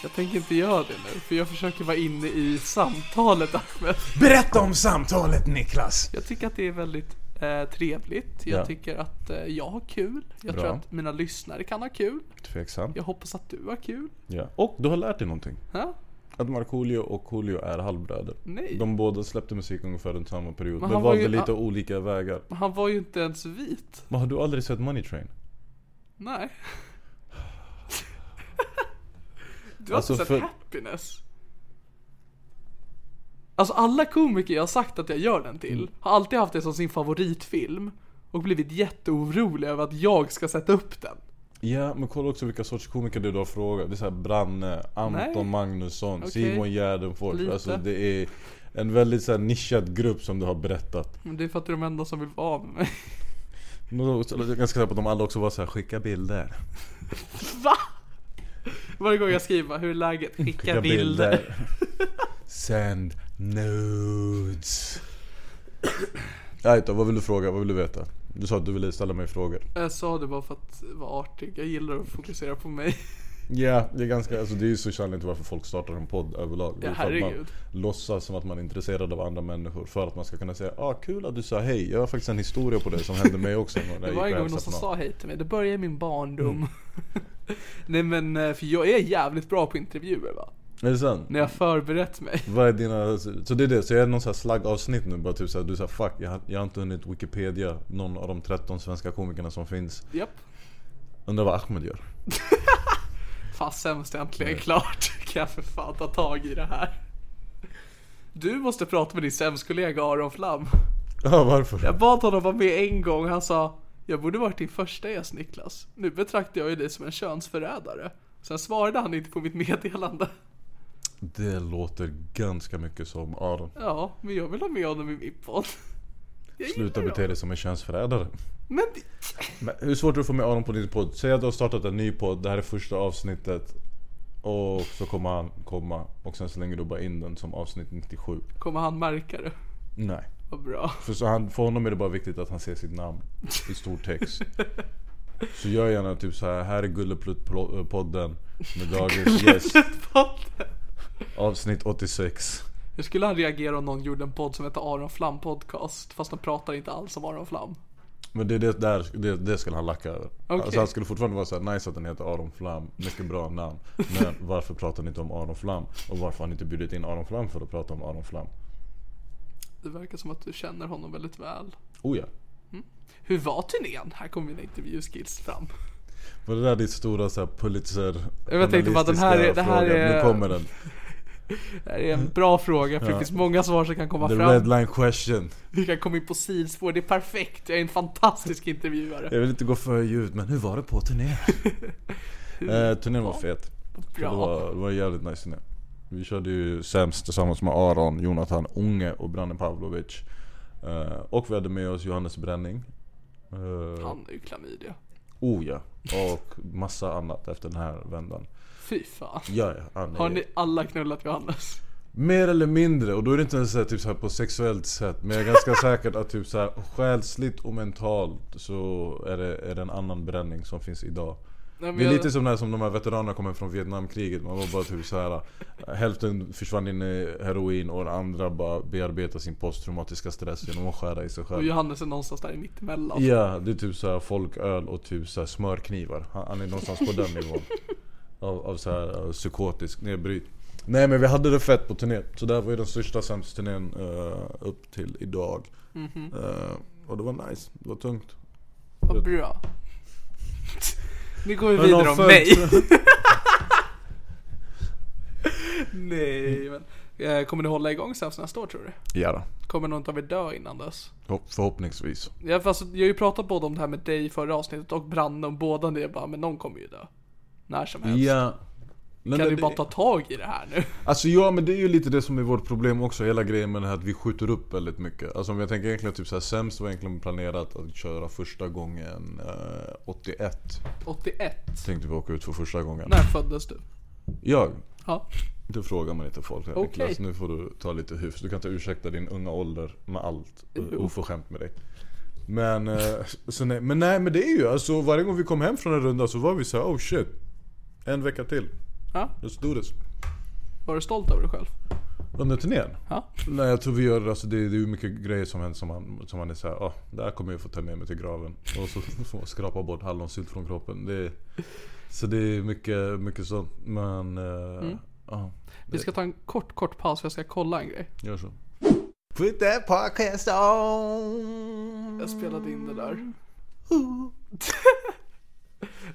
Jag tänker inte göra det nu, för jag försöker vara inne i samtalet Ahmed. Berätta om samtalet Niklas! Jag tycker att det är väldigt eh, trevligt. Jag Ja. tycker att eh, jag har kul. Jag Bra. tror att mina lyssnare kan ha kul. Tveksam. Jag hoppas att du har kul. Ja. Och du har lärt dig någonting. Ha? Att Markoolio och Coolio är halvbröder. Nej. De båda släppte musik ungefär under samma period. Men Men, han var valde ju- lite ah. olika vägar. Men han var ju inte ens vit. Men har du aldrig sett Money Train? Nej. Du har Alltså, inte sett för- Happiness? Alltså alla komiker jag har sagt att jag gör den till Mm. har alltid haft det som sin favoritfilm och blivit jätteoroliga över att jag ska sätta upp den. Ja, men kolla också vilka sorts komiker du har frågat. Det är såhär Branne, Anton Nej. Magnusson, Okej. Simon Gärdenfors. Lite. Alltså det är en väldigt så här nischad grupp som du har berättat. Men det är för att det är de enda som vill vara med mig. Jag är ganska säker på att de alla också var så här, skicka bilder. Va? Varje gång jag skriver hur är läget? Skicka, bilder. Send nudes. Right, då, vad vill du fråga? Vad vill du veta? Du sa att du ville ställa mig frågor. Jag sa det bara för att vara artig. Jag gillar att fokusera på mig. Ja, det är ganska, alltså det är ju så till varför folk startar en podd överlag. Det är Ja, för att man låtsas som att man är intresserad av andra människor. För att man ska kunna säga ah kul att du sa hej. Jag har faktiskt en historia på det som hände mig också. när Det var en gång någon som sa hej till mig. Det började i min barndom. Mm. Nej men, eh, för jag är jävligt bra på intervjuer va. Är det sant? När jag förberett mig. Vad är dina, så det är det, så är det någon sån här slaggavsnitt nu bara typ såhär, du säger fuck jag har, jag har inte hunnit Wikipedia någon av de 13 svenska komikerna som finns Japp. Undrar vad Ahmed gör? Fan sämst äntligen klart. Kan jag för fan ta tag i det här. Du måste prata med din sämstkollega Aron Flam. Ja varför? Jag bad honom vara med en gång. Han sa Jag borde varit din första gäst Niklas. Nu betraktar jag ju dig som en könsförrädare. Sen svarade han inte på mitt meddelande. Det låter ganska mycket som Aron Ja, men jag vill ha med honom i min podd. Jag Sluta gillar bete dig som en könsförrädare Men Men hur svårt är det att få med Aron på din podd? Säg att du har startat en ny podd, det här är första avsnittet Och så kommer han komma och sen slänger du bara in den som avsnitt 97 kommer han märka det? Nej Vad bra. För, så han, för honom är det bara viktigt att han ser sitt namn i stor text Så gör gärna typ så här. här är Gulleplutt-podden med dagens gäst Avsnitt 86 Hur skulle han reagera om någon gjorde en podd som heter Aron Flam Podcast? Fast de pratar inte alls om Aron Flam. Men det, är det, där, det, det skulle han lacka över Okej. Alltså han skulle fortfarande vara så här, nice att den heter Aron Flam Mycket bra namn Men varför pratar ni inte om Aron Flam? Och varför har ni inte bjudit in Aron Flam för att prata om Aron Flam? Det verkar som att du känner honom väldigt väl. Oh ja Hur var turnén? Här kommer mina intervjuskills fram. Var det där ditt stora så här, Pulitzer Jag tänkte bara, den här är- det här är- Nu kommer den Det här är en bra fråga för det finns många svar som kan komma The fram. red line question Vi kan komma in på sidospår, det är perfekt. Jag är en fantastisk intervjuare. Jag vill inte gå för ljud men hur var det på turnén? eh, turnén var fet Det Bra. var, det var jävligt nice turné Vi körde ju sämst tillsammans med Aron, Jonathan Unge och Branne Pavlovic eh, Och vi hade med oss Johannes Bränning eh, Han är ju klamydia. Oh ja, och massa annat efter den här vändan Fy fan. Ja, ja, är Har ni alla knullat Johannes? Mer eller mindre, och då är det inte ens så här, typ så här på sexuellt sätt Men jag är ganska säker att typ så här, själsligt och mentalt så är det, är det en annan bränning som finns idag Nej, Det är jag- lite som när som de här veteranerna kommer från Vietnamkriget Man var bara typ så här. Hälften försvann in i heroin och den andra bara bearbetar sin posttraumatiska stress genom att skära i sig Och själv Johannes är någonstans där i mittemellan. Ja, det är typ så här folköl och typ så här smörknivar Han, han är någonstans på den nivån Av, av så här uh, psykotisk nedbryt Nej men vi hade det fett på turnén Så det här var ju den största sämst-turnén uh, upp till idag Mhm. Eh, Och det var nice, det var tungt Vad bra. Nu går vi vidare om mig. Nej men. eh, Kommer ni hålla igång Sämst nästa år tror du? Ja då. Kommer någon av er dö innan dess? Hopp- Förhoppningsvis Ja, fast jag har ju pratat både om det här med dig i förra avsnittet och Branne om båda ni är bara, men någon kommer ju dö. När som helst. Ja men Kan ni bara ta tag i det här nu? Alltså ja men det är ju lite det som är vårt problem också, hela grejen med det här att vi skjuter upp väldigt mycket Alltså om jag tänker egentligen typ såhär, sämst var egentligen planerat att köra första gången eh, 81 81? Tänkte vi åka ut för första gången När föddes du? Jag? Ja. Det frågar man inte folk här Okej. Niklas, nu får du ta lite hyfs Du kan inte ursäkta din unga ålder med allt Jo. oförskämt med dig Men, eh, så nej, men nej men det är ju alltså varje gång vi kom hem från en runda så var vi så här, oh shit En vecka till, ja. let's do this Var du stolt över dig själv? Under turnén? Ja. Nej jag tror vi gör, alltså det, det är ju mycket grejer som händer som man, som man är såhär, ah, det här kommer jag få ta med mig till graven. Och så får man skrapa bort hallonsylt från kroppen. Det, så det är mycket, mycket sånt. Men, eh, ja. Vi ska ta en kort, kort paus för jag ska kolla en grej. Gör så. Put that podcast on. Jag spelade in det där.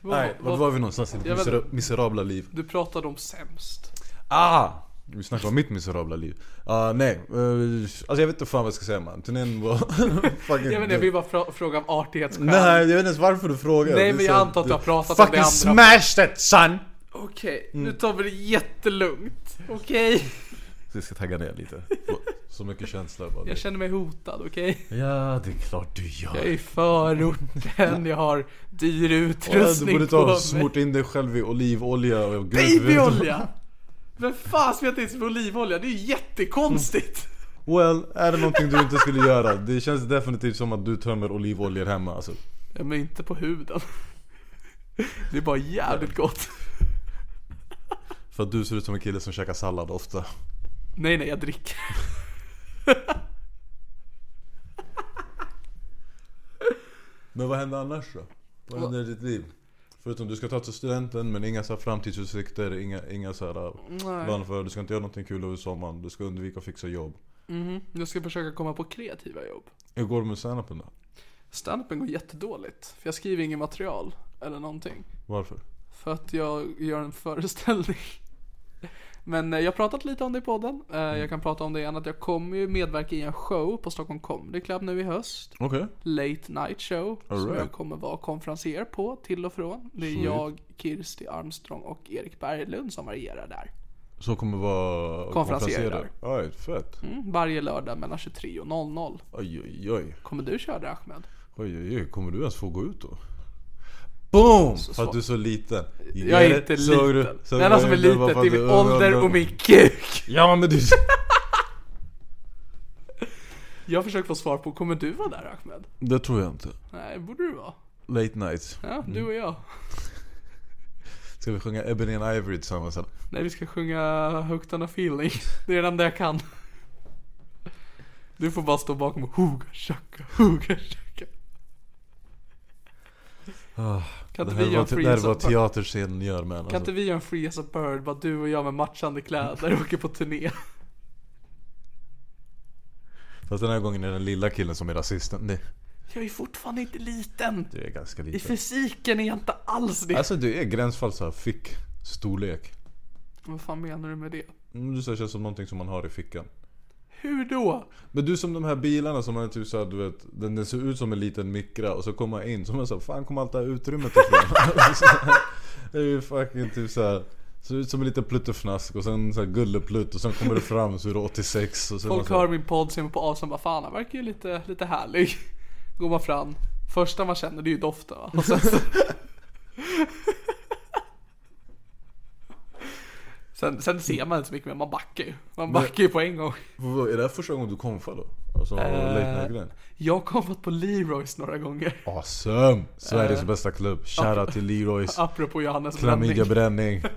Vad- Nej, vad- var vi någonstans i ditt Jag vet misera- inte. miserabla liv? Du pratade om sämst. Ah! Vi snackar om mitt miserabla liv. Ah nej, eh, alltså jag vet inte fan vad jag ska säga man. Turnén var fucking... Jag vet inte, jag vill bara frå- fråga av artighetsskäl. Nej, jag vet inte ens varför du frågar. Nej, Det är men jag så- antar att du har pratat om det Fucking andra. smash that son! Okej, Mm. nu tar vi det jättelugnt. Okej? Så jag ska tagga ner lite. Så mycket känslor bara. Jag känner mig hotad, okej? Ja, det är klart du gör. Jag är i förorten, jag har dyr Ja, utrustning du borde på ta mig. och smort in dig själv i olivolja och Babyolja! Vem fan smetar in sig med olivolja? Det är ju jättekonstigt! Well, är det någonting du inte skulle göra? Det känns definitivt som att du tömmer olivoljor hemma alltså. Ja, men inte på huden. Det är bara jävligt gott. För att du ser ut som en kille som käkar sallad ofta. Nej, nej, jag dricker. Men vad händer annars då? Vad händer i ditt liv? Förutom du ska ta till studenten men inga så här framtidsutsikter, inga, inga så här Nej. plan för, du ska inte göra någonting kul över sommaren, du ska undvika att fixa jobb. Mhm. Jag ska försöka komma på kreativa jobb. Hur går det med standupen då? Standupen går jättedåligt. För jag skriver inget material. Eller någonting. Varför? För att jag gör en föreställning. Men eh, jag har pratat lite om det i podden. Eh, Jag kan prata om det igen att jag kommer ju medverka i en show på Stockholm Comedy Club nu i höst. Okej. Late Night Show. Som Alright. jag kommer vara konferencier på till och från. Det är Sweet. jag, Kirsti Armstrong och Erik Berglund som varierar där. Så kommer vara Konferenser konferenser? Oj, fett. Mm, varje lördag mellan 23 och 00. Oj oj oj. Kommer du köra det Ahmed? Oj oj oj, kommer du ens få gå ut då? Boom! Så- För att du är så liten. Jag är inte Såg du- liten. såg Det enda som är litet är min ålder och min kuk. Ja men du... Jag försöker få svar på, kommer du vara där Ahmed? Det tror jag inte. Nej, borde du vara. Late nights. Ja, du och jag. Ska vi sjunga Ebony and Ivory tillsammans eller? Nej, vi ska sjunga Hooked on a feeling. Det är det enda jag kan. Du får bara stå bakom och hooga shaka, hooga shaka. Ah, Kan det inte vi var, göra en det free här var a bird? teaterscenen gör man Kan alltså. inte vi göra en free as a bird? Bara du och jag med matchande kläder och åker på turné. Fast den här gången är det den lilla killen som är rasisten. Det, Jag är fortfarande inte liten. det är ganska I liten. fysiken är jag inte alls det. Alltså du är gränsfall så här fick storlek. Vad fan menar du med det? Mm, Du säger känns som någonting som man har i fickan. Hur då? Men du som de här bilarna som man typ såhär, du vet den, den ser ut som en liten mikra och så kommer man in så man såhär, fan kommer allt det här utrymmet ifrån? det är ju fucking typ såhär Ser ut som en liten pluttefnask och sen såhär gulleplutt och sen kommer det fram så är det 86 och Folk så hör min podd, ser mig på avstånd bara fan han verkar ju lite, lite härlig. Går man fram. Första man känner det är ju doften va? Och sen så... sen, sen ser man inte så mycket mer, man backar ju. Man backar ju på en gång. Är det här första gången du konfar då? Alltså late grejen? Jag har kommit på Leroys några gånger. Awesome! Sveriges bästa klubb. Shoutout till Leroys. Apropå Johannes bränning. Klamydia-bränning.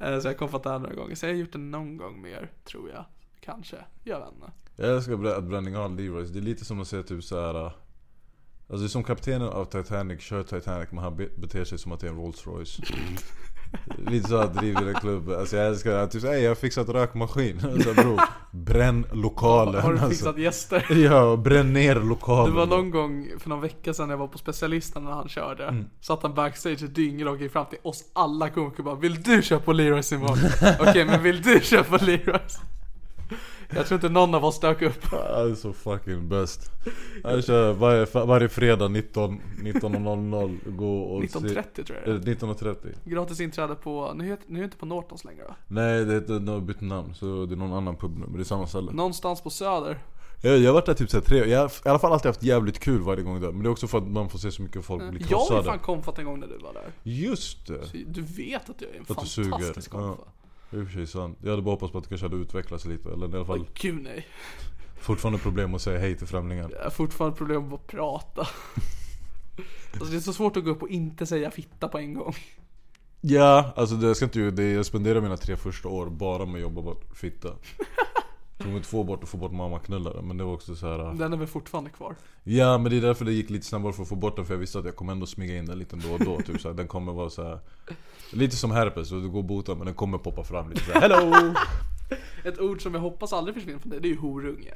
Eh, Så jag har kommit där några gånger. Så jag har gjort det någon gång mer, tror jag. Kanske. Jag vet inte. Jag älskar att bränning har Leroys. Det är lite som att säga typ såhär Alltså det är som kaptenen av Titanic kör Titanic men han be- beter sig som att det är en Rolls Royce. lite så här driver en klubb. Alltså jag älskar det. Typ såhär, "Ey, jag har fixat rökmaskin. Så här, bro, bränn lokalen. Har du alltså. fixat gäster? Ja, bränn ner Det lokalen. var någon gång för någon vecka sedan när jag var på specialisten när han körde. Mm. Satt han backstage och dyngrak och gick fram till oss alla komiker och bara Vill du köpa Leroys imorgon? Okej men vill du köpa Leroys? Jag tror inte någon av oss dök upp. Han är så fucking bäst. Han kör varje, varje fredag 19 19.00 gå och 19.30 tror jag det är. eh, 19.30 Gratis inträde på, nu heter, nu är det inte på Nortons längre va? Nej det heter, de har bytt namn så det är någon annan pub nu men det är samma ställe Någonstans på Söder. Jag, jag har varit där typ såhär tre, jag har i alla fall alltid haft jävligt kul varje gång där Men det är också för att man får se så mycket folk bli Jag har ju krossade fan komfat en gång när du var där. Just det! Så Du vet att jag är en att fantastisk Ja. Det är i och för sig sant. Jag hade bara hoppats på att det kanske hade utvecklats lite eller i alla fall gud nej. fortfarande problem att säga hej till främlingar Jag har fortfarande problem att prata. Alltså det är så svårt att gå upp och inte säga fitta på en gång. Ja, alltså det, jag ska inte det, jag spenderar mina tre första år bara med att jobba bort fitta Tog mig två bort att få bort mammaknullare men det var också så här. Den är väl fortfarande kvar. Ja men det är därför det gick lite snabbare för att få bort den för jag visste att jag kommer ändå smyga in den lite då och då typ så här, Den kommer vara så här. Lite som herpes, så det går att bota men den kommer poppa fram lite såhär Hello! Ett ord som jag hoppas aldrig försvinner från dig, det är ju horunge.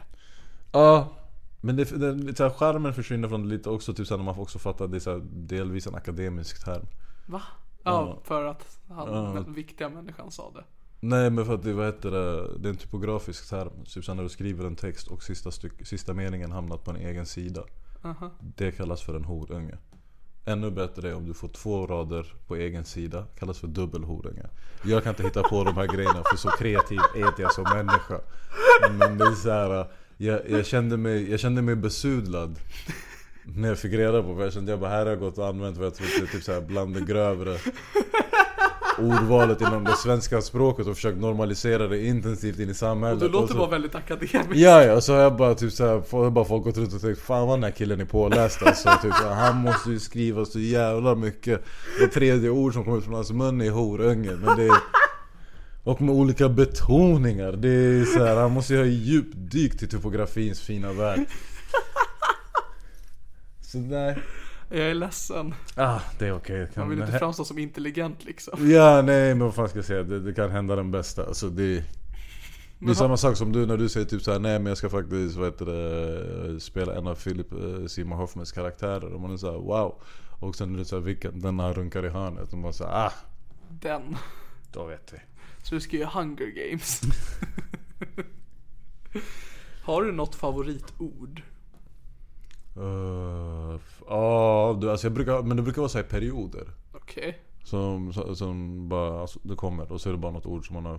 Ja Men det, det, det, så här, charmen försvinner från det lite också typ så här, när man också fattar att det är så här, delvis en akademisk term Va? Ja, Ja. för att han, Ja. den viktiga människan sa det. Nej men för att det, vad heter det, det är en typografisk term. Typ när du skriver en text och sista, styck, sista meningen hamnat på en egen sida. Aha. Det kallas för en horunge. Ännu bättre är om du får två rader på egen sida, kallas för dubbelhorunge. Jag kan inte hitta på de här grejerna för så kreativ är inte jag som människa. Men det är så här, jag, jag, kände mig, jag kände mig besudlad. När jag fick reda på för jag kände jag bara här har jag gått och använt vad jag trodde typ så här bland det grövre ordvalet inom det svenska språket och försökt normalisera det intensivt in i samhället. Du låter Och så- bara väldigt akademisk. Ja ja, så har jag bara typ såhär, har bara folk gått runt och tänkt Fan vad den här killen är påläst alltså, typ, så här, Han måste ju skriva så jävla mycket. Det tredje ord som kommer ut från hans mun är horunge men det är, Och med olika betoningar, det är så här, han måste ju ha djupdykt i typografins fina värld. Så nej, Jag är ledsen. Ah, det är okej. Man vill inte framstå som intelligent liksom. Ja, nej men vad fan ska jag säga? Det, det kan hända den bästa. Alltså det... Det är samma sak som du när du säger typ såhär, nej men jag ska faktiskt vad heter det, spela en av Philip eh, Seymour Hoffmans karaktärer. Och man är såhär wow. Och sen är det såhär, vilken? Den han runkar i hörnet. Och man säger ah, Den. då vet vi. Så du ska göra Hunger Games. Har du något favoritord? Uh, Ja, du, alltså jag brukar, men det brukar vara så i perioder. Okej. Som, som- som bara, alltså, det kommer och så är det bara något ord som man har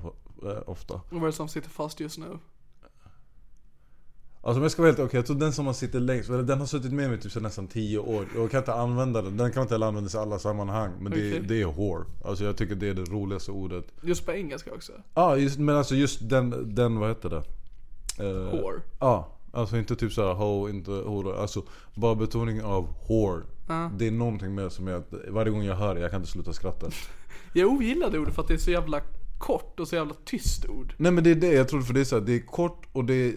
eh, ofta. Och vad är det som sitter fast just nu? Alltså om jag ska vara helt okej, jag tror den som har suttit längst, eller den har suttit med mig typ så nästan 10 år. Jag kan inte använda den, den kan inte heller användas i alla sammanhang. Men det, Okej. det är whore. Alltså jag tycker det är det roligaste ordet. Just på engelska också. Ja, just, men alltså just den, den vad heter det? Eh, Whore. Ja, alltså inte typ såhär ho, inte hora. Alltså bara betoning av whore. Det är någonting med som jag, varje gång jag hör det, jag kan inte sluta skratta. Jag ogillar det ordet för att det är så jävla kort och så jävla tyst ord. Nej men det är det, jag tror för det är så här, det är kort och det är,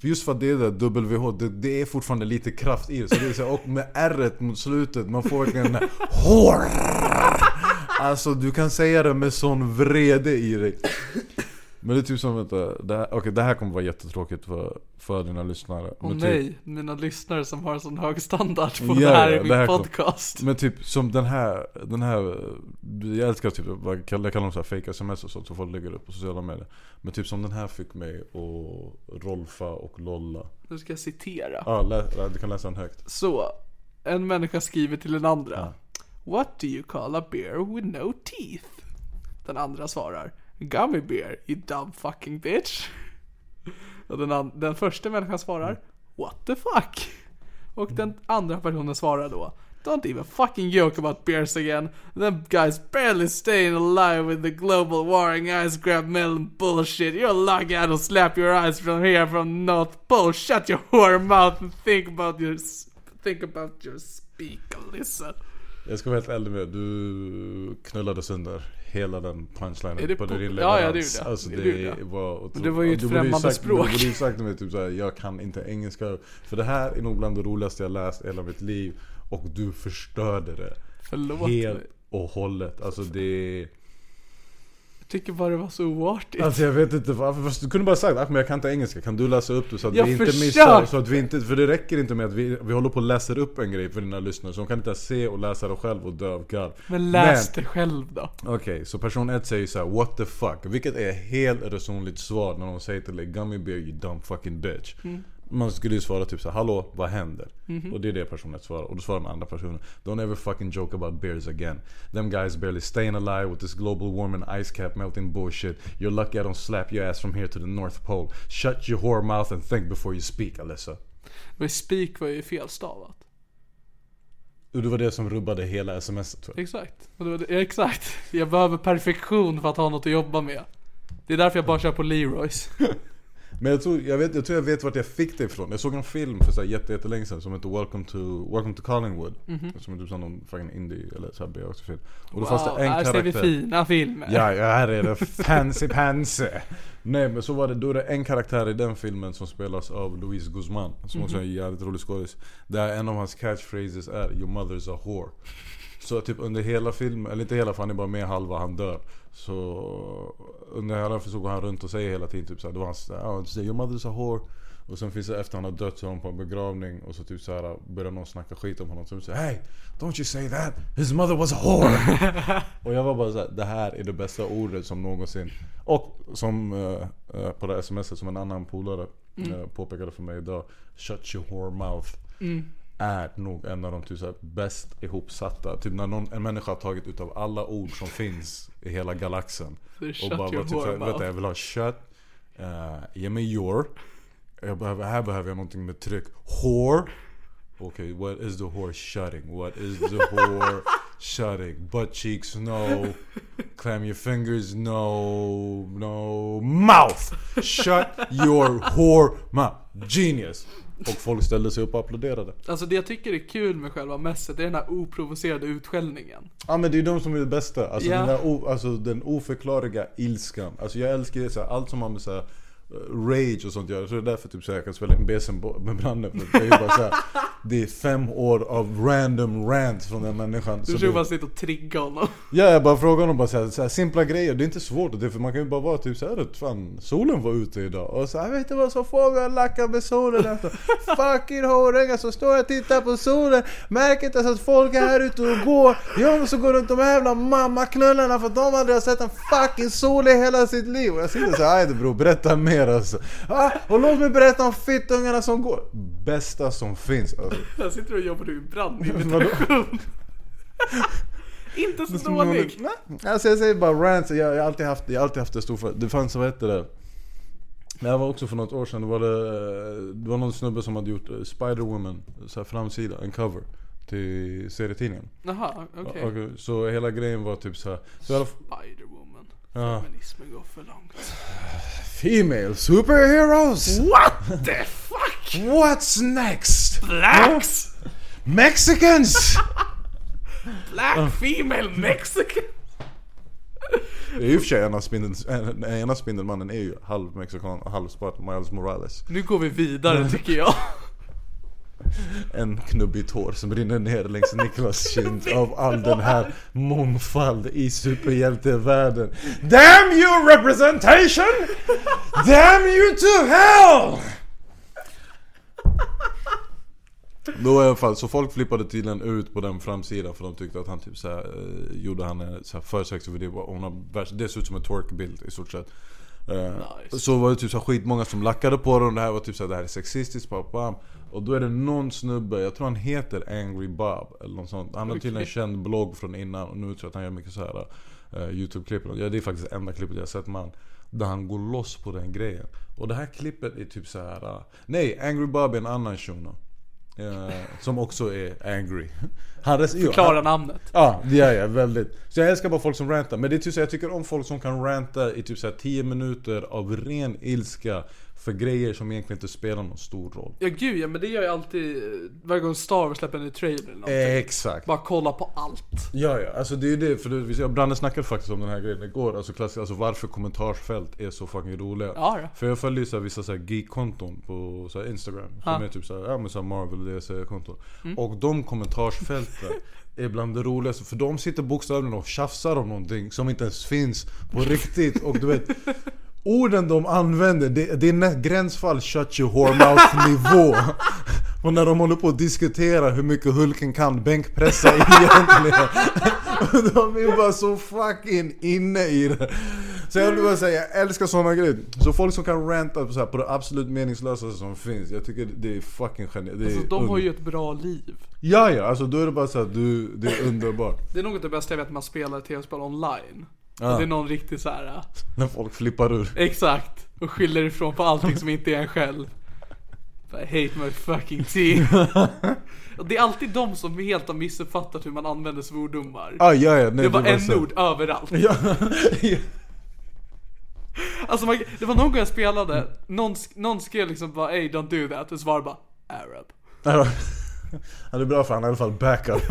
just för att det är det WH, det, det är fortfarande lite kraft i det. Så det är så här, och med r mot slutet, man får verkligen den här HÅR! Alltså du kan säga det med sån vrede i dig. Men det är typ som, vänta, det här, okej det här kommer vara jättetråkigt för, för dina lyssnare. Åh typ, nej, mina lyssnare som har sån hög standard på Ja, det här i min här kom- podcast. Men typ som den här, den här Jag älskar typ, jag kallar dem så här fake sms och sånt som folk lägger upp på sociala medier Men typ som den här fick mig att rolfa och lolla Nu ska jag citera. Ja, lä, du kan läsa den högt Så, en människa skriver till den andra. What do you call a bear with no teeth? Den andra svarar. Gummy bear, you dumb fucking bitch. Och den, den första människan svarar. What the fuck? Och den andra personen svarar då. Don't even fucking joke about bears again. Them guys barely staying alive with the global warring ice grab melon bullshit. You're lucky I don't slap your eyes from here from North Pole. Shut your whore mouth and think about your think about your speak, Alyssa. Jag ska vara helt ärlig med du knullade sönder hela den punchlinen på på- din Ja, ja, det leverans. gjorde jag. Alltså Det det, var otroligt. Det var ju ett främmande sagt, språk. Du borde ju sagt till mig typ såhär, jag kan inte engelska För det här är nog bland det roligaste jag läst i hela mitt liv Och du förstörde det Förlåt Helt mig. och hållet, alltså det tycker bara det var så oartigt. Alltså jag vet inte varför, du kunde bara sagt att jag kan inte engelska, kan du läsa upp det så att Jag vi inte försökte. missar, så att vi inte, för det räcker inte med att vi, vi håller på och läser upp en grej för dina lyssnare, så de kan inte se och läsa det själv och dö av garv. Men läs det själv då. Okej, så person 1 säger så här: what the fuck? Vilket är helt resonligt svar när de säger till dig 'Gummy bear you dumb fucking bitch' Man skulle ju svara typ så här, hallå vad händer? Och det är det person 1 svarar, och då svarar den andra personen Don't ever fucking joke about bears again Them guys barely staying alive with this global warming ice cap melting bullshit You're lucky I don't slap your ass from here to the North Pole Shut your whore mouth and think before you speak Alyssa Men speak var ju felstavat. Och det var det som rubbade hela smset tror jag Exakt. Och det var det, exakt. Jag behöver perfektion för att ha något att jobba med. Det är därför jag bara kör på Leroys. Men jag tror jag, vet, jag tror jag vet vart jag fick det ifrån. Jag såg en film för så här jätte, jättelänge sedan som heter Welcome to, Welcome to Collingwood. Som är typ som någon fucking indie eller så här B-film. Och då fanns det en här ser vi karaktär. fina filmer. Ja, ja, här är det fancy pansy. Nej men så var det, då är det en karaktär i den filmen som spelas av Luis Guzman. Som också är en jävligt rolig skådis. Där en av hans catchphrases är 'Your mother's a whore' Så typ under hela filmen, eller inte hela för han är bara med halva, han dör. Så under hela filmen så går han runt och säger hela tiden typ såhär, det var hans, ja, säger 'Your mother's a whore' Och sen finns det efter han har dött så är de på en begravning och så typ såhär börjar någon snacka skit om honom. Så säger Hey! Don't you say that! His mother was a whore! och jag var bara såhär, det här är det bästa ordet som någonsin. Och som eh, på det smset som en annan polare eh, påpekade för mig idag. Shut your whore mouth. Är nog en av de typ såhär bäst ihopsatta. Typ när någon, en människa har tagit utav alla ord som finns i hela galaxen. Så och bara var typ såhär, vänta jag vill ha shut. Uh, ge mig your. Jag behöver, här behöver jag någonting med tryck. Whore. Okay, what is the whore shutting? What is the whore shutting? Butt cheeks, no. Clam your fingers, no. No. Mouth! Shut your whore mouth. Genius! Och folk ställde sig upp och applåderade. Alltså det jag tycker är kul med själva mässet, det är den här oprovocerade utskällningen. Ja men det är de som är det bästa. Alltså, Ja. den, där o, alltså den oförklarliga ilskan. Alltså jag älskar det, så här, allt som har med så här, rage och sånt gör. Så det är därför typ så här, jag kan spela in besen bo- med branden. För det, är bara så här, det är fem år av random rant från den människan. Du Så försöker bara sitta och trigga honom. Ja, jag bara frågar honom bara så här, så här, simpla grejer, det är inte svårt det, för man kan ju bara vara typ såhär att fan solen var ute idag och så här, vet du vad så får vi lacka med solen efter Fucking horungar som står och tittar på solen Märker inte ens att folk är här ute och går Jag måste gå runt de här jävla mammaknullarna för att de aldrig har sett en fucking sol i hela sitt liv Och jag sitter såhär, ajde bror berätta mer alltså ah, Och låt mig berätta om fittungarna som går Bästa som finns alltså. Där sitter du och jobbar i brandimitation. Inte så dålig. Nej, Alltså jag säger bara rants, jag, jag har alltid haft, jag har alltid haft det stor Det fanns, vad hette det? Det här var också för något år sedan, det var, det, det var någon snubbe som hade gjort eh, Spider-Woman, så här framsida, en cover Till serietidningen Jaha, okej. Och- Så hela grejen var typ så här, så Spider-Woman. Ja. Feminismen går för långt. Female superheroes! What the fuck? What's next? Blacks! Mexicans! Black female mexican! Det är ju i och för sig ena, spindeln, en- ena spindelmannen är ju halv mexikan och halv svart, Miles Morales Nu går vi vidare tycker jag. En knubbigt hår som rinner ner längs Niklas kind av all den här mångfald i superhjältevärlden. Damn you representation! Damn you to hell! Då i alla fall, så folk flippade tydligen ut på den framsidan för de tyckte att han typ såhär, eh, gjorde han en så här för sexig video hon har det ser ut som en twerkbild i stort sett. Nice. Så var det typ så här skitmånga som lackade på det och det här var typ såhär, det här är sexistiskt, bam. Och då är det någon snubbe, jag tror han heter Angry Bob eller något sånt. Han har tydligen en känd blogg från innan och nu tror jag att han gör mycket så här uh, Youtube-klipp. Ja, det är faktiskt det enda klippet jag har sett med han. Där han går loss på den grejen. Och det här klippet är typ så här. uh, nej, Angry Bob är en annan shuno. Eh, som också är angry. Han Förklara han- namnet. Ja, det gör jag väldigt. Så jag älskar bara folk som rantar. Men det är typ så jag tycker om folk som kan ranta i typ så här 10 minuter av ren ilska för grejer som egentligen inte spelar någon stor roll. Ja gud ja, men det gör jag alltid varje gång Star Wars släpper en ny trailer eller någonting. Exakt. Bara kolla på allt. Ja, ja, alltså det är ju det. För det, jag Branden snackade faktiskt om den här grejen igår. Alltså, klass, alltså varför kommentarsfält är så fucking roliga. Ja, ja. För jag följer så här, vissa så här geek-konton på så här, Instagram. Som Ja. är typ så här, ja men så här Marvel och DC-konton. Mm. Och de kommentarsfälten är bland det roligaste. För de sitter bokstavligen och tjafsar om någonting som inte ens finns på riktigt. Och du vet Orden de använder, det, det är nä- gränsfall shut your whore mouth nivå. Och när de håller på att diskutera hur mycket Hulken kan bänkpressa egentligen. Och De är bara så fucking inne i det. Så jag vill bara säga, jag älskar såna grejer. Så folk som kan ranta på, så här, på det absolut meningslösa som finns Jag tycker det är fucking genialt Alltså de har ju ett bra liv. Ja ja, alltså då är det bara så här, du, det är underbart. Det är något av det bästa jag vet när man spelar tv-spel online. Ja. Och det är någon riktigt så här. äh, När folk flippar ur exakt. Och skyller ifrån på allting som inte är en själv. I hate my fucking team. Det är alltid de som helt har missuppfattat hur man använder svordomar. ah, ja, ja, nej, det var så- n-ord överallt. Ja. Alltså man, det var någon gång jag spelade, någon, någon skrev liksom bara Hey don't do that, och så var det bara Arab. Ja, det är bra för han i alla fall backup.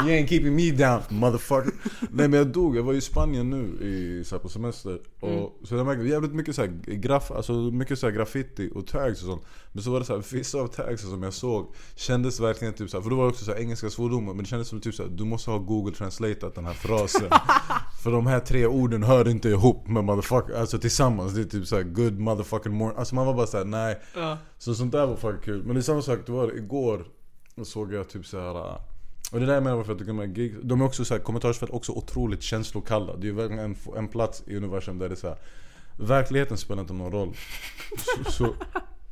you ain't keeping me down motherfucker. Nej men jag dog, jag var i Spanien nu i, så här, på semester. Och, Så jag märkte jävligt mycket så här, graf, alltså, mycket så här, graffiti och tags och sånt. Men så var det så här, vissa av tagsen som jag såg kändes verkligen typ så här, för då var det också så engelska svordomar. Men det kändes som typ så du måste ha google translateat den här frasen. för de här tre orden hör inte ihop med motherfucker, alltså tillsammans. Det är typ så här, good motherfucking morning. Alltså man var bara så här, nej. Ja. Så sånt där var fucking kul. Men det är samma sak, det var igår då såg jag typ så här. äh, Och det där menar jag för att jag tycker de gig, de är också så här, kommentarsfält också otroligt känslokalla. Det är ju verkligen en, en plats i universum där det är så här. Verkligheten spelar inte någon roll. Så, så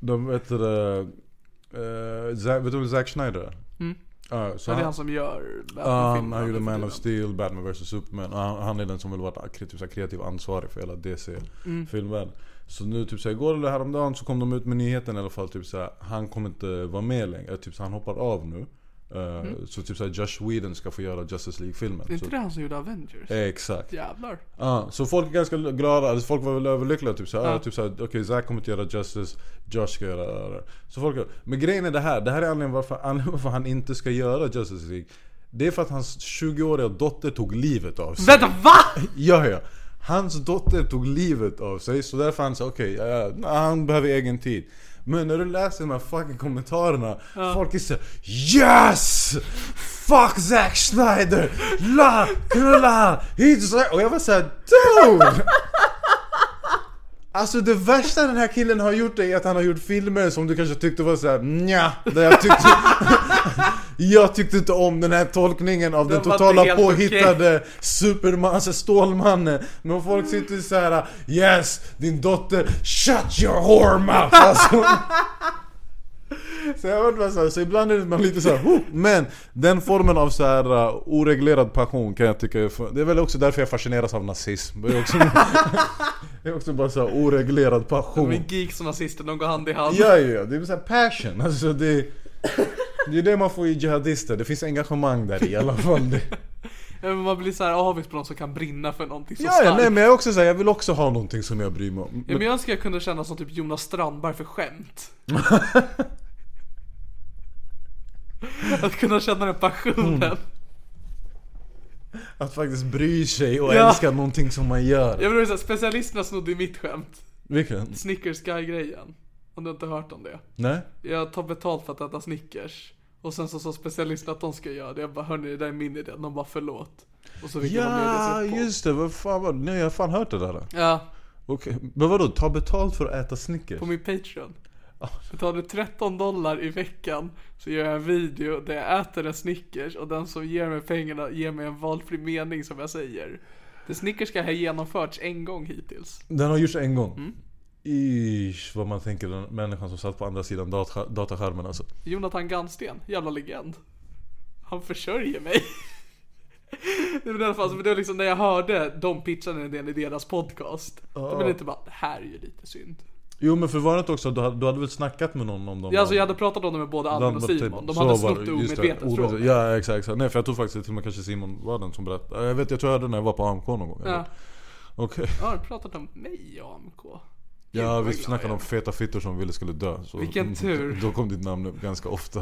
de vet det, uh, vet du vem Zack Schneider är? Mm. Ja, så det är han, som gör Batman-filmerna han gjorde Man of. Steel, Batman vs Superman. Och han, han är den som vill vara typ, här, kreativ ansvarig för hela Mm. Så nu typ såhär, igår eller häromdagen så kom de ut med nyheten i alla fall typ såhär, Han kommer inte vara med längre, typ så han hoppar av nu. Eh, Så typ såhär Josh Whedon ska få göra Justice League-filmen. Mm. Är inte Så- det han som gjorde Avengers? Eh, Exakt. Jävlar. Ja, så folk är ganska glada, alltså folk var väl överlyckliga typ såhär, Ja. ja. typ såhär okej Zack kommer inte göra Justice, Josh ska göra det. Så folk, men grejen är det här, det här är anledningen varför, anledningen varför han inte ska göra Justice League. Det är för att hans 20-åriga dotter tog livet av sig. Vänta, VA? Ja, ja. Hans dotter tog livet av sig så därför han sa okej, ja, ja, han behöver egen tid. Men när du läser de här fucking kommentarerna, folk är såhär Yes! Fuck Zack Snyder! La, knulla! Hit Och jag var såhär DUDE! Alltså det värsta den här killen har gjort är att han har gjort filmer som du kanske tyckte var såhär nja, där jag tyckte Jag tyckte inte om den här tolkningen av den, Den totala påhittade Superman, alltså Stålmannen. Men folk sitter så här: Yes, din dotter, shut your whore mouth! Alltså, så jag vet bara så, här, så ibland är man lite så här, "Oh", Men den formen av så här uh, oreglerad passion kan jag tycka är Det är väl också därför jag fascineras av nazism Det är också, det är också bara så här oreglerad passion Men geeks och nazister, de går hand i hand. Ja, ja, ja. Det är så här passion. Alltså det, det är det man får i jihadister. Det finns engagemang där i alla fall. Det, Ja, men Man blir så här avis på någon som kan brinna för någonting så ja, ja, starkt. nej men jag är också så här, jag vill också ha någonting som jag bryr mig om. Ja, men jag önskar jag kunde känna som typ Jonas Strandberg för skämt. att kunna känna den passionen. Mm. Att faktiskt bry sig och Ja. älska någonting som man gör. Jag vill säga, specialisterna snodde ju mitt skämt. Vilken? Snickers Guy-grejen. Om du inte hört om det. Nej? Jag tar betalt för att äta Snickers. Och sen så sa specialisterna att de ska göra det. Jag bara, hörni det där är min idé. De bara, förlåt. Och så fick jag med Ja, podd. just det. Vad fan var det? Nej, jag har fan hört det där. Ja, Okej. Men vadå? Ta betalt för att äta Snickers? på min Patreon. Betalar du 13 dollar i veckan så gör jag en video där jag äter en Snickers och den som ger mig pengarna ger mig en valfri mening som jag säger. Det Snickers ska ha genomförts en gång hittills. Den har gjorts en gång. Mm. Ish, vad man tänker den människan som satt på andra sidan data, dataskärmen alltså. Jonathan Gannsten, jävla legend. Han försörjer mig. Det var i alla fall, så det var liksom när jag hörde de pitcha den idén i deras podcast. Då blev det lite bara, det här är ju lite synd. Jo men för var det inte också, du hade, du hade väl snackat med någon om dem? Ja, alltså jag hade pratat om det med både Albin och Simon. De så hade snott det omedvetet från mig. Ja exakt, exakt. Nej för jag tror faktiskt till och med kanske Simon var den som berättade. Jag vet, jag tror jag hörde det när jag var på AMK någon gång. Ja. Okej. Ja, har du pratat om mig i AMK? Ja vi snackade om feta fittor som ville skulle dö. Så Vilken tur. Då kom ditt namn upp ganska ofta.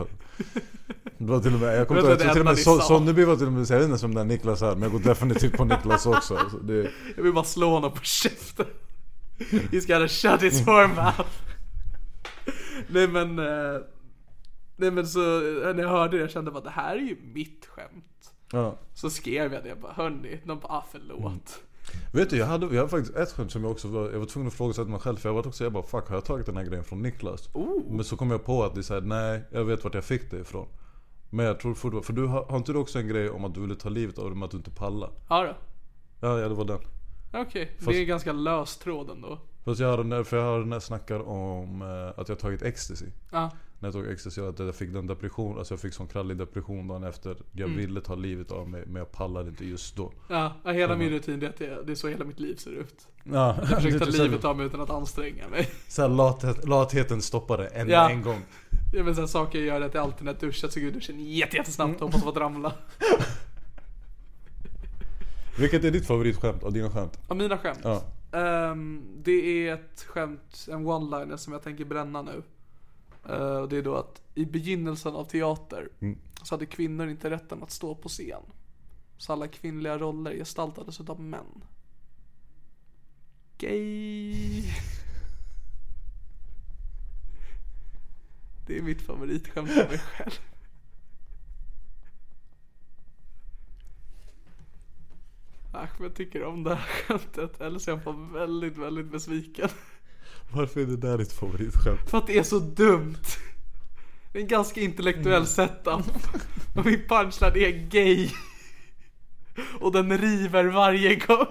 Det var till och med, jag kommer inte till och med? Sonneby var till och med, jag vet inte som den Niklas här, men jag går definitivt på Niklas också. Alltså, det, Jag vill bara slå honom på käften. He's gotta shut his whore mouth. Nej men, eh, nej men så eh, när jag hörde det jag kände bara det här är ju mitt skämt. ja. Så skrev jag det jag bara hörni, de bara ah, förlåt. Mm. Vet du, jag hade, jag hade faktiskt ett skämt som jag också var, jag var tvungen att frågasätta mig själv för jag var också, jag bara fuck har jag tagit den här grejen från Niklas? Men så kom jag på att det är såhär, nej jag vet vart jag fick det ifrån. Men jag tror fortfarande, för du har, har inte du också en grej om att du ville ta livet av dig med att du inte pallar? Ja då. Ja, ja det var den. Okej, Fast- det är en ganska lös tråd ändå. Fast jag där, för jag har den där snackar om eh, att jag tagit ecstasy. Ja, När jag tog ecstasy att jag fick den depression, alltså jag fick sån krallig depression dagen efter. Jag Mm. ville ta livet av mig men jag pallade inte just då. ja, hela min rutin det är det, det är så hela mitt liv ser ut. Ja, Jag försöker ta här- livet av mig utan att anstränga mig. Så här, lathet, latheten stoppade ännu Ja. en gång. Ja men sen saker jag gör är att jag alltid när jag duschar så går jag duschen jätte, jättesnabbt och hoppas på att ramla. Vilket är ditt favoritskämt av dina skämt? Ja, mina skämt. Ja. Ehm, det är ett skämt, en one-liner som jag tänker bränna nu. Eh, och det är då att i begynnelsen av teater så hade kvinnor inte rätten att stå på scen. Så alla kvinnliga roller gestaltades utav män. Gay. Det är mitt favoritskämt av mig själv. Ahmed tycker om det här skämtet, eller så är han bara väldigt, väldigt besviken. Varför är det där ditt favoritskämt? För att det är så dumt. Det är en ganska intellektuell setup. Och min punchline är gay. Och den river varje gång.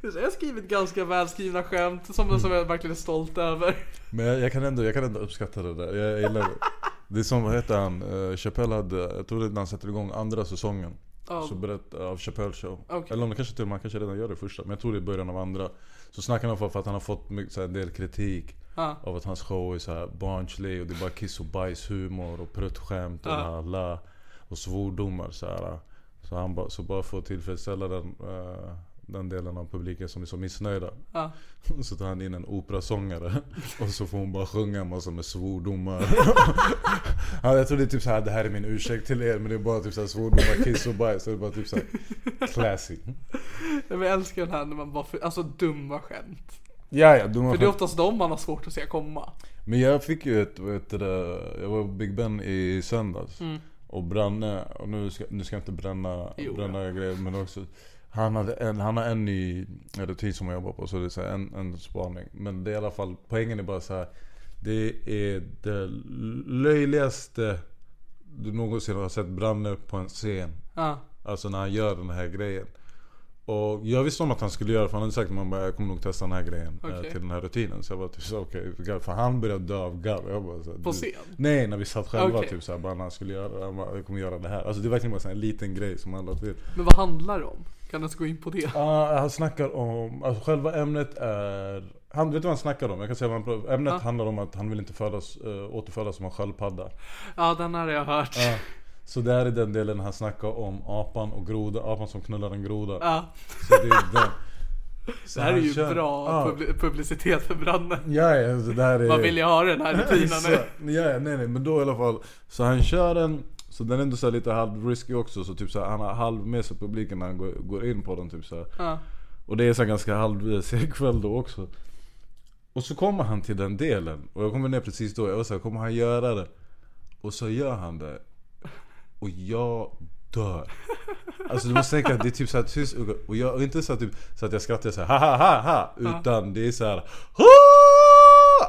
Jag har skrivit ganska välskrivna skämt som, som jag verkligen är stolt över. Men jag, jag, kan ändå, jag kan ändå uppskatta det där. Jag, jag gillar det. Det är som, vad heter han? Uh, Chappelle hade, jag tror det är när han sätter igång andra säsongen. Av- Så berätt, av Chappelle show. Okej. Eller om det kanske till och med, han kanske redan gör det första. Men jag tror det är början av andra. Så snackar han om för att han har fått mycket, så här, en del kritik. Ja. Av att hans show är så här barnslig och det är bara kiss och bajshumor och pruttskämt och Ja. la la. Och svordomar så här. Så han bara, så bara för att tillfredsställa den, eh, den delen av publiken som är så missnöjda. Ja. Så tar han in en operasångare och så får hon bara sjunga en massa med svordomar. ja, jag tror det är typ så här, det här är min ursäkt till er men det är bara typ så här svordomar, kiss och bajs. Så det är bara typ så här classy. Jag älskar den här när man bara, alltså dumma skämt. Ja, ja, dumma För det är oftast de man har svårt att se komma. Men jag fick ju ett, vet du, jag var på Big Ben i söndags. Och Branne, och nu ska, nu ska jag inte bränna, Jo, bränna grejer men också han, hade en, han har en ny rutin som jag jobbar på så det är så en, en spaning. Men det är i alla fall, poängen är bara så här. Det är det löjligaste du någonsin har sett Branne på en scen. Ja. Alltså när han gör den här grejen. Och jag visste om att han skulle göra för han hade sagt att man bara, jag kommer nog testa den här grejen eh, Okej. till den här rutinen. Så jag bara typ okej, okay, för han började dö av garv. Jag bara, så, På scen? Nej, när vi satt själva Okej. typ såhär, bara när han skulle göra det. Han bara, jag kommer göra det här. Alltså det är verkligen bara en liten grej som alla till. Men vad handlar det om? Kan du ens gå in på det? Ja, han snackar om, alltså själva ämnet är han, vet du vad han snackar om? Jag kan säga vad han, ämnet Ja. handlar om att han vill inte födas, äh, återfödas som en sköldpadda. Ja, den har jag hört. Ja. Så det här är den delen han snackar om apan och groda, apan som knullar en groda. Ja. Så det är den. Så Det här är ju kör- bra publi- publicitet för branden. Ja, ja, så det här är... Man vill ju ha den här rutinen nu. ja, ja, nej nej men då i alla fall. Så han kör den, så den är ändå så lite halv risky också. Så typ så här, han har halv med sig publiken när han går, går in på den typ så. Ja. Och det är så ganska halv seg kväll då också. Och så kommer han till den delen. Och jag kommer ner precis då. Jag var så här, kommer han göra det? Och så gör han det. Och jag dör. Alltså du måste tänka att det är typ såhär tyst och jag, och inte så, typ, så att jag skrattar så här, ha ha ha ha Utan det är så här. "Ha!"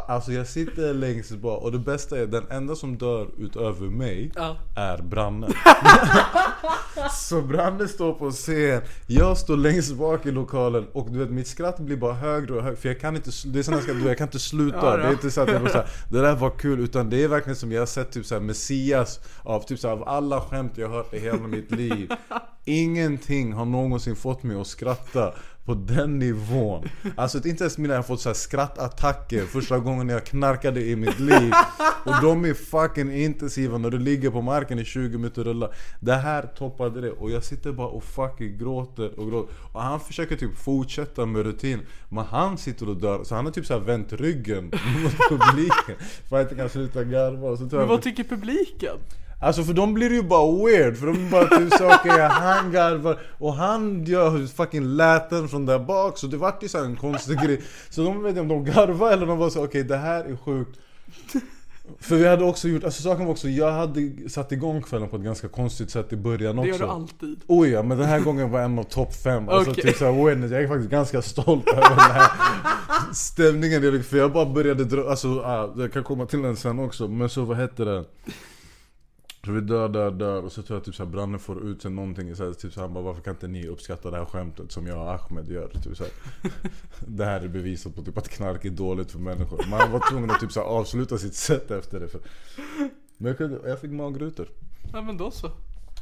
Alltså jag sitter längst bak och det bästa är den enda som dör utöver mig Ja. är Branne. så Branne står på scen, jag står längst bak i lokalen och du vet mitt skratt blir bara högre och högre för jag kan inte, det är såna jag, kan inte sluta. Ja, det är inte så att jag bara så här, det där var kul utan det är verkligen som jag har sett typ så här Messias av typ så här, av alla skämt jag har hört i hela mitt liv. Ingenting har någonsin fått mig att skratta på den nivån. Alltså inte ens mina jag har fått så här skrattattacker första gången jag knarkade i mitt liv. Och de är fucking intensiva när du ligger på marken i 20 minuter och rullar. Det här toppade det och jag sitter bara och fucking gråter och gråter. Och han försöker typ fortsätta med rutin. Men han sitter och dör. Så han har typ så här vänt ryggen mot publiken. För att inte kan sluta garva. Men jag vad tycker publiken? Alltså för dem blir det ju bara weird, för de bara typ så okej han garvar och han gör fucking läten från där bak så det vart ju så en konstig grej Så de vet inte om de garvar eller de var så okej det här är sjukt För vi hade också gjort, alltså saken var också, jag hade satt igång kvällen på ett ganska konstigt sätt i början Det också gör du alltid. Oh ja, men den här gången var en av topp fem. Alltså Okej. typ såhär jag är faktiskt ganska stolt över den här stämningen. För jag bara började dra, alltså ah, jag kan komma till den sen också. Men så vad hette det? Så vi dör, dör, dör och så tror jag typ såhär Branne får ut sig någonting så här, typ såhär, han bara, varför kan inte ni uppskatta det här skämtet som jag och Ahmed gör? Typ såhär. Det här är bevisat på typ att knark är dåligt för människor. Man var tvungen att typ såhär, avsluta sitt sätt efter det. För... Men jag, kunde, jag fick magrutor. Ja men då så.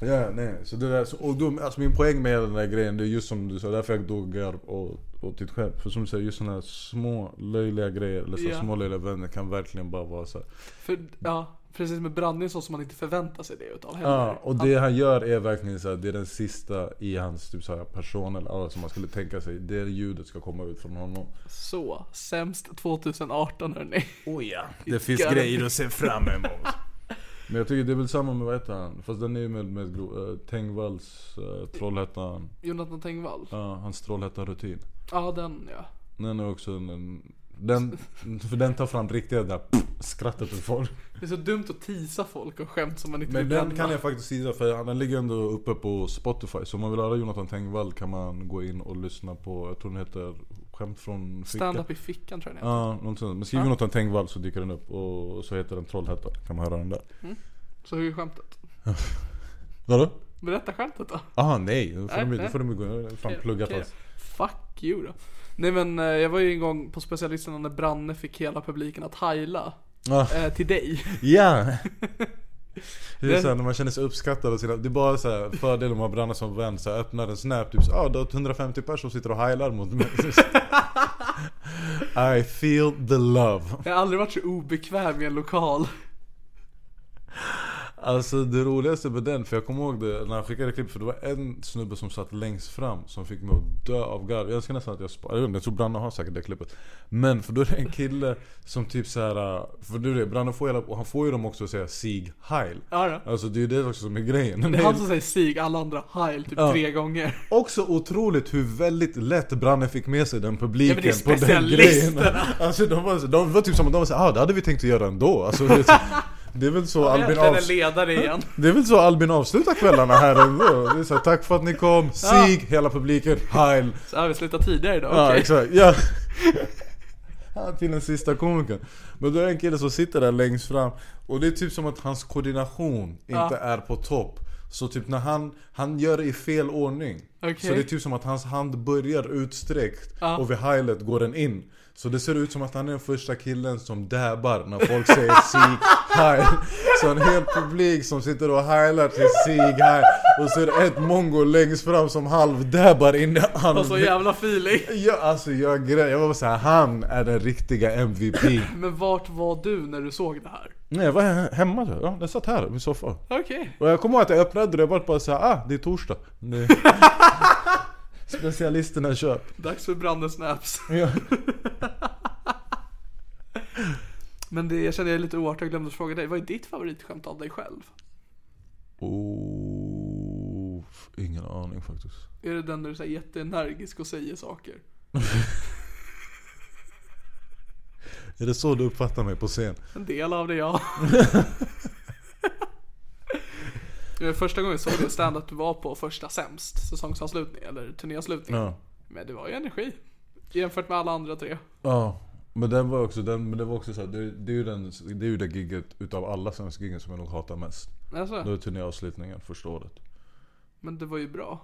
Ja, nej. Så det där, så, och då, alltså min poäng med hela den där grejen, det är just som du sa, därför jag då garv och, och till skämt. För som du säger, just sådana här små löjliga grejer, eller så Ja. små löjliga vänner kan verkligen bara vara så här. För, ja, precis med Branne så som man inte förväntar sig det utav heller. Ja, och det han gör är verkligen så här, det är den sista i hans typ så här person eller alla som man skulle tänka sig. Det ljudet ska komma ut från honom. Så, sämst 2018 hörni. Oh ja, det finns grejer att se fram emot. Men jag tycker det är väl samma med vad heter han? Fast den är ju med, med uh, Tengvalls uh, Trollhättan. Jonathan Tengvall. Ja, hans Trollhättan-rutin. Ja den ja. Den är också en, en den, för den tar fram riktiga där skrattet på folk. Det är så dumt att tisa folk och skämt som man inte Men vill den kan jag faktiskt säga för den ligger ändå uppe på Spotify. Så om man vill höra Jonathan Tengvall kan man gå in och lyssna på, jag tror den heter Skämt från fickan. Stand-up i fickan tror jag den heter. Ja, något sånt. Men skriv Ja. Jonathan Tengvall så dyker den upp. Och så heter den Trollhättan. Kan man höra den där. Så hur är skämtet? Vadå? Berätta skämtet då. Aha nej, då får Nej, de, nej. då får de gå fan Okej, plugga okej. fast. Fuck you då. Nej men eh, jag var ju en gång på specialisterna när Branne fick hela publiken att heila. Ah, Eh, till dig. ja! Det är såhär när man känner sig uppskattad och sina, Det är bara så här fördelen med att branna som vän så här, öppnar en snap typ så, ah, du har 150 personer som sitter och heilar mot mig I feel the love Jag har aldrig varit så obekväm i en lokal. Alltså det roligaste med den, för jag kommer ihåg det när han skickade klipp För det var en snubbe som satt längst fram som fick mig att dö av garv. Jag önskar nästan att jag sparade, jag, jag tror Branne har säkert det klippet. Men för då är det en kille som typ så här För du vet, Branne får hela, och han får ju dem också att säga Sieg Heil. Ja, då. Alltså det är ju det också som är grejen. Det är han som säger Sig, alla andra Heil typ Ja. tre gånger. Också otroligt hur väldigt lätt Branne fick med sig den publiken Ja, på den grejen. Alltså de var, de var typ som att de var såhär, ah det hade vi tänkt att göra ändå. Alltså, det, är väl så Albin en avs- ledare igen. Det är väl så Albin avslutar kvällarna här ändå. Det är så här, tack för att ni kom, Sig, hela publiken, Heil. Så har vi slutat tidigare idag, Ja exakt, ja. Ja, till den sista komikern Men då är det en kille som sitter där längst fram. Och det är typ som att hans koordination inte Ja. är på topp. Så typ när han, han gör det i fel ordning. Okej. Så det är typ som att hans hand börjar utsträckt Ja. och vid heilet går den in Så det ser ut som att han är den första killen som dabbar när folk säger Sieg Heil Så en hel publik som sitter och heilar till Sieg Heil Och så är det ett mongo längst fram som halvdabbar in i han Och så jävla feeling. Ja, alltså jag, grä- jag var såhär, han är den riktiga MVP Men vart var du när du såg det här? Nej jag var he- hemma tror jag, ja, jag satt här i min soffa Okej. Och jag kommer ihåg att jag öppnade det och jag bara såhär, ah det är torsdag. Det... Specialisterna kör Dags för brandesnaps. ja. Men det, jag känner jag är lite oartig, jag glömde att fråga dig. Vad är ditt favoritskämt av dig själv? oh, Ingen aning faktiskt Är det den där du är jätteenergisk och säger saker? Är det så du uppfattar mig på scen? En del av det ja. Det var Första gången jag såg det stand-up du var på första sämst, säsongsavslutning eller turnéavslutning. Ja. Men det var ju energi. Jämfört med alla andra tre. Ja men den var också, den, men det var också så här, det, det är ju den, det är ju det gigget utav alla svenska giggen som jag nog hatar mest Alltså, Det är turnéavslutningen första året men det var ju bra.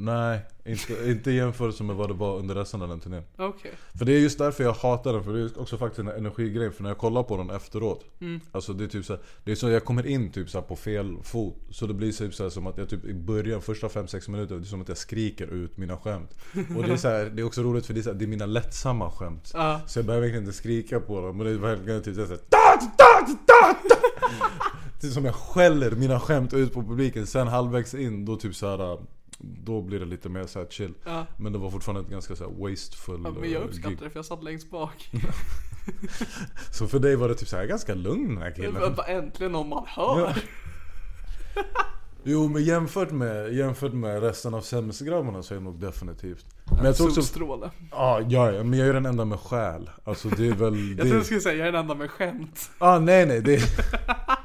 Nej, inte, inte i jämförelse med vad det var under resten av den turnén Okej. För det är just därför jag hatar den, för det är också faktiskt en energigrej För när jag kollar på den efteråt Alltså det är typ så här, Det är så jag kommer in typ så på fel fot Så det blir typ så här som att jag typ i början, första 5-6 minuter Det är som att jag skriker ut mina skämt Och det är så här, det är också roligt för det är, så här, det är mina lättsamma skämt Ja. Så jag behöver egentligen inte skrika på dem Men det är verkligen typ såhär är som jag skäller mina skämt ut på publiken Sen halvvägs in då typ så här. Då blir det lite mer såhär chill Ja. Men det var fortfarande ett ganska såhär wasteful Ja, men jag eh, uppskattar gig. det för jag satt längst bak. Så för dig var det typ såhär ganska lugn den här Det var killen äntligen någon man hör. Jo men jämfört med, jämfört med resten av sämstgrabbarna så är det nog definitivt Men jag tror också, Solstråle. ja, ja ja, men jag är den enda med själ Alltså det är väl Jag det... trodde du skulle säga jag är den enda med skämt. Ah, nej nej det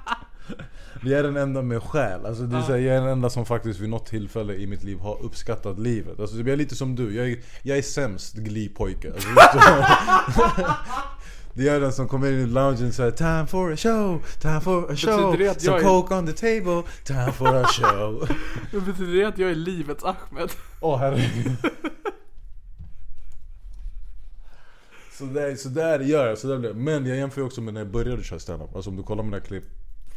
Jag är den enda med själ, alltså det är här, jag är den enda som faktiskt vid något tillfälle i mitt liv har uppskattat livet. Alltså jag är lite som du, jag är, jag är sämst glipojke. Alltså, Det är den som kommer in i loungen och säger Time for a show, time for a show. det Some är- coke on the table, time for a show. Men betyder det att jag är livets Ahmed? Åh herregud. Så där, så där gör jag, så där blir jag. Men jag jämför ju också med när jag började köra standup. Alltså om du kollar mina klipp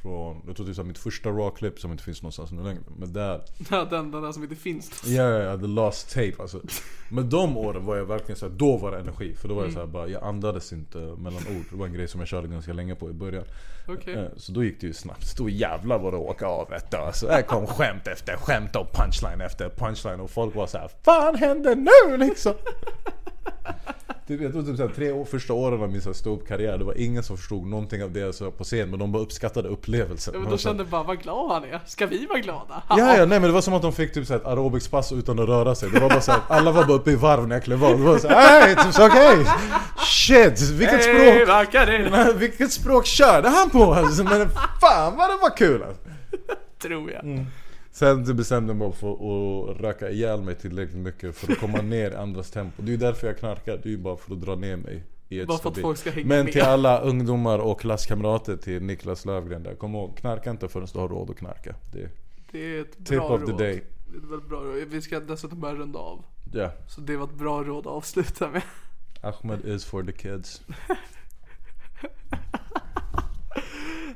från, jag tror typ såhär mitt första raw-klipp som inte finns någonstans nu längre Men där, Ja, den, den där som inte finns. ja ja ja, the last tape alltså Men de åren var jag verkligen såhär, då var det energi För då var jag såhär bara, jag andades inte mellan ord Det var en grej som jag körde ganska länge på i början Okej. Eh, Så då gick det ju snabbt. Då jävlar var det att åka av vet du. Alltså, här kom skämt efter skämt och punchline efter punchline och folk var så här: Fan händer nu liksom? Typ, jag tror typ såhär, tre år, första åren av min ståuppkarriär, det var ingen som förstod någonting av det jag sa på scen men de bara uppskattade upplevelsen. Ja, men här, kände bara vad glad han är. Ska vi vara glada? Ja, ja, nej men det var som att de fick typ ett aerobicspass utan att röra sig. Det var bara så här, alla var bara uppe i varv när jag klev av. Det var såhär, nej, typ, okej! Shit, vilket Hej, språk! Nej, Vilket språk körde han på? Alltså, men fan vad det var kul alltså. Tror jag. Mm. Sen bestämde jag mig för att röka ihjäl mig tillräckligt mycket för att komma ner i andras tempo. Det är ju därför jag knarkar, det är ju bara för att dra ner mig i ett Bara för att folk ska hänga Men med. till alla ungdomar och klasskamrater till Niklas Lövgren där, kom ihåg, knarka inte förrän du har råd att knarka. Det, Det är ett Tip bra of the råd. day. Det är ett väldigt bra råd. Vi ska dessutom börja runda av. ja. Så det var ett bra råd att avsluta med. Ahmed is for the kids.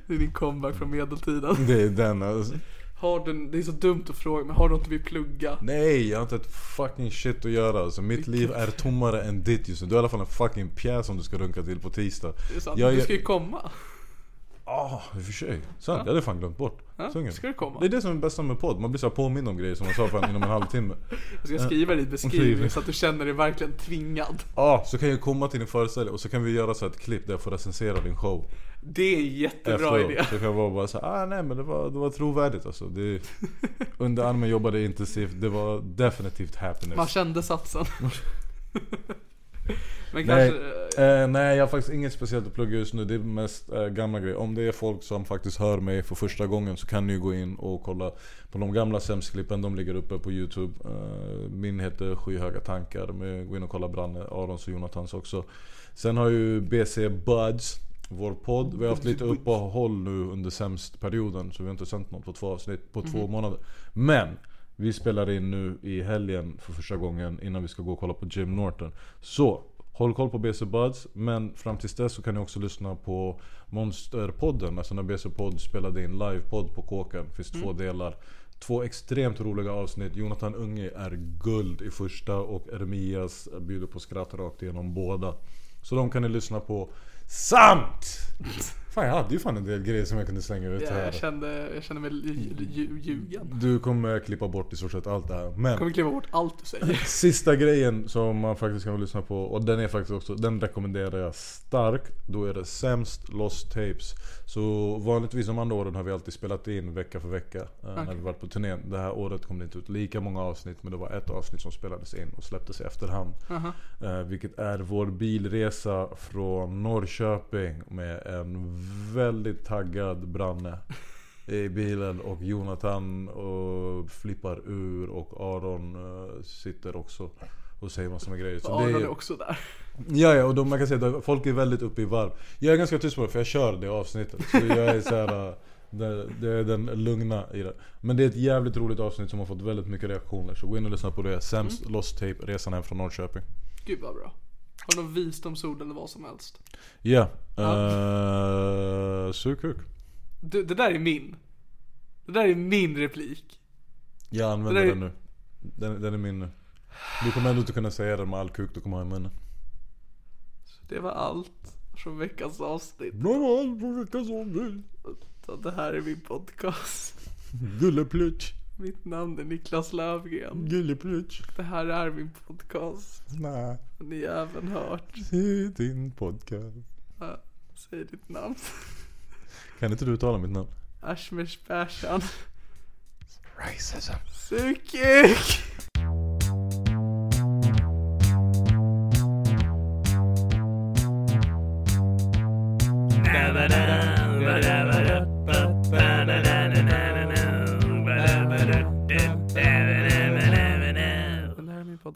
Det är din comeback från medeltiden. Det är den alltså. Har du, det är så dumt att fråga, men har du inte vi plugga? Nej, jag har inte ett fucking shit att göra alltså. Mitt liv är tommare än ditt just nu. Du har i alla fall en fucking pjäs som du ska runka till på tisdag. Det är sant, Jag- du ska ju komma. Ja, i och för sig. Sant, jag hade fan glömt bort. Ja, Sången. ska det komma? Det är det som är bästa med podd. Man blir så påmind om grejer som man sa för inom en halvtimme. Jag ska skriva det i beskrivning så att du känner dig verkligen tvingad. Ja, så kan jag komma till din föreställning och så kan vi göra så ett klipp där jag får recensera din show. Det är jättebra Efteråt. idé. Så kan jag vara bara såhär, ah nej men det var, det var trovärdigt alltså. Det, under armen jobbade intensivt, det var definitivt happiness. Man kände satsen. Men Nej, kanske... eh, nej jag har faktiskt inget speciellt att plugga just nu, det är mest eh, gamla grejer. Om det är folk som faktiskt hör mig för första gången så kan ni gå in och kolla på de gamla sämstklippen, de ligger uppe på youtube. Eh, min heter Skyhöga tankar, men gå in och kolla Branne, Arons och Jonathans också. Sen har ju BC Buds, vår podd, vi har haft lite uppehåll nu under sämstperioden så vi har inte sänt något på två avsnitt på två månader. Men! Vi spelar in nu i helgen för första gången innan vi ska gå och kolla på Jim Norton. Så, håll koll på BC Buds. Men fram tills dess så kan ni också lyssna på Monsterpodden. Alltså när BC Podd spelade in livepodd på Kåken. Det finns två delar. Två extremt roliga avsnitt. Jonathan Unge är guld i första och Ermias bjuder på skratt rakt igenom båda. Så de kan ni lyssna på. Samt! Fan jag hade ju fan en del grejer som jag kunde slänga ut Ja, här. jag, kände, jag kände mig lju- lju- ljugen. Du kommer klippa bort i stort sett allt det här. Men Jag kommer klippa bort allt du säger. Sista grejen som man faktiskt kan lyssna på och den är faktiskt också, den rekommenderar jag starkt. Då är det sämst Lost Tapes. Så vanligtvis de andra åren har vi alltid spelat in vecka för vecka. eh, När vi varit på turnén. Det här året kom det inte ut lika många avsnitt men det var ett avsnitt som spelades in och släpptes i efterhand. Eh, vilket är vår bilresa från Norrköping med en väldigt taggad Branne i bilen och Jonathan och flippar ur och Aron eh, sitter också och säger massor med grejer. Så Aron det är också där. Ja, ja och då, man kan säga att folk är väldigt uppe i varv. Jag är ganska tyst på det för jag kör det avsnittet. Så jag är så här, äh, det, det är den lugna i det. Men det är ett jävligt roligt avsnitt som har fått väldigt mycket reaktioner. Så gå in och lyssna på det. Sämst Lost Tape, Resan hem från Norrköping. Gud vad bra. Har du visdomsord eller vad som helst? Ja. Uh, sug kuk. Du, det där är min. Det där är min replik. Jag använder Det där är- den nu. Den, den är min nu. Du kommer ändå inte kunna säga den med all kuk du kommer ha i munnen. Det var allt från veckans avsnitt. Så Det här är min podcast. Gulleplutch. Mitt namn är Niklas Lövgren. Gulleplutch. Det här är min podcast. Nej. Ni har även hört. Se din podcast. Ja, Säg ditt namn. Kan inte du uttala mitt namn? Ashmesh Pershan. Racism. Sukik!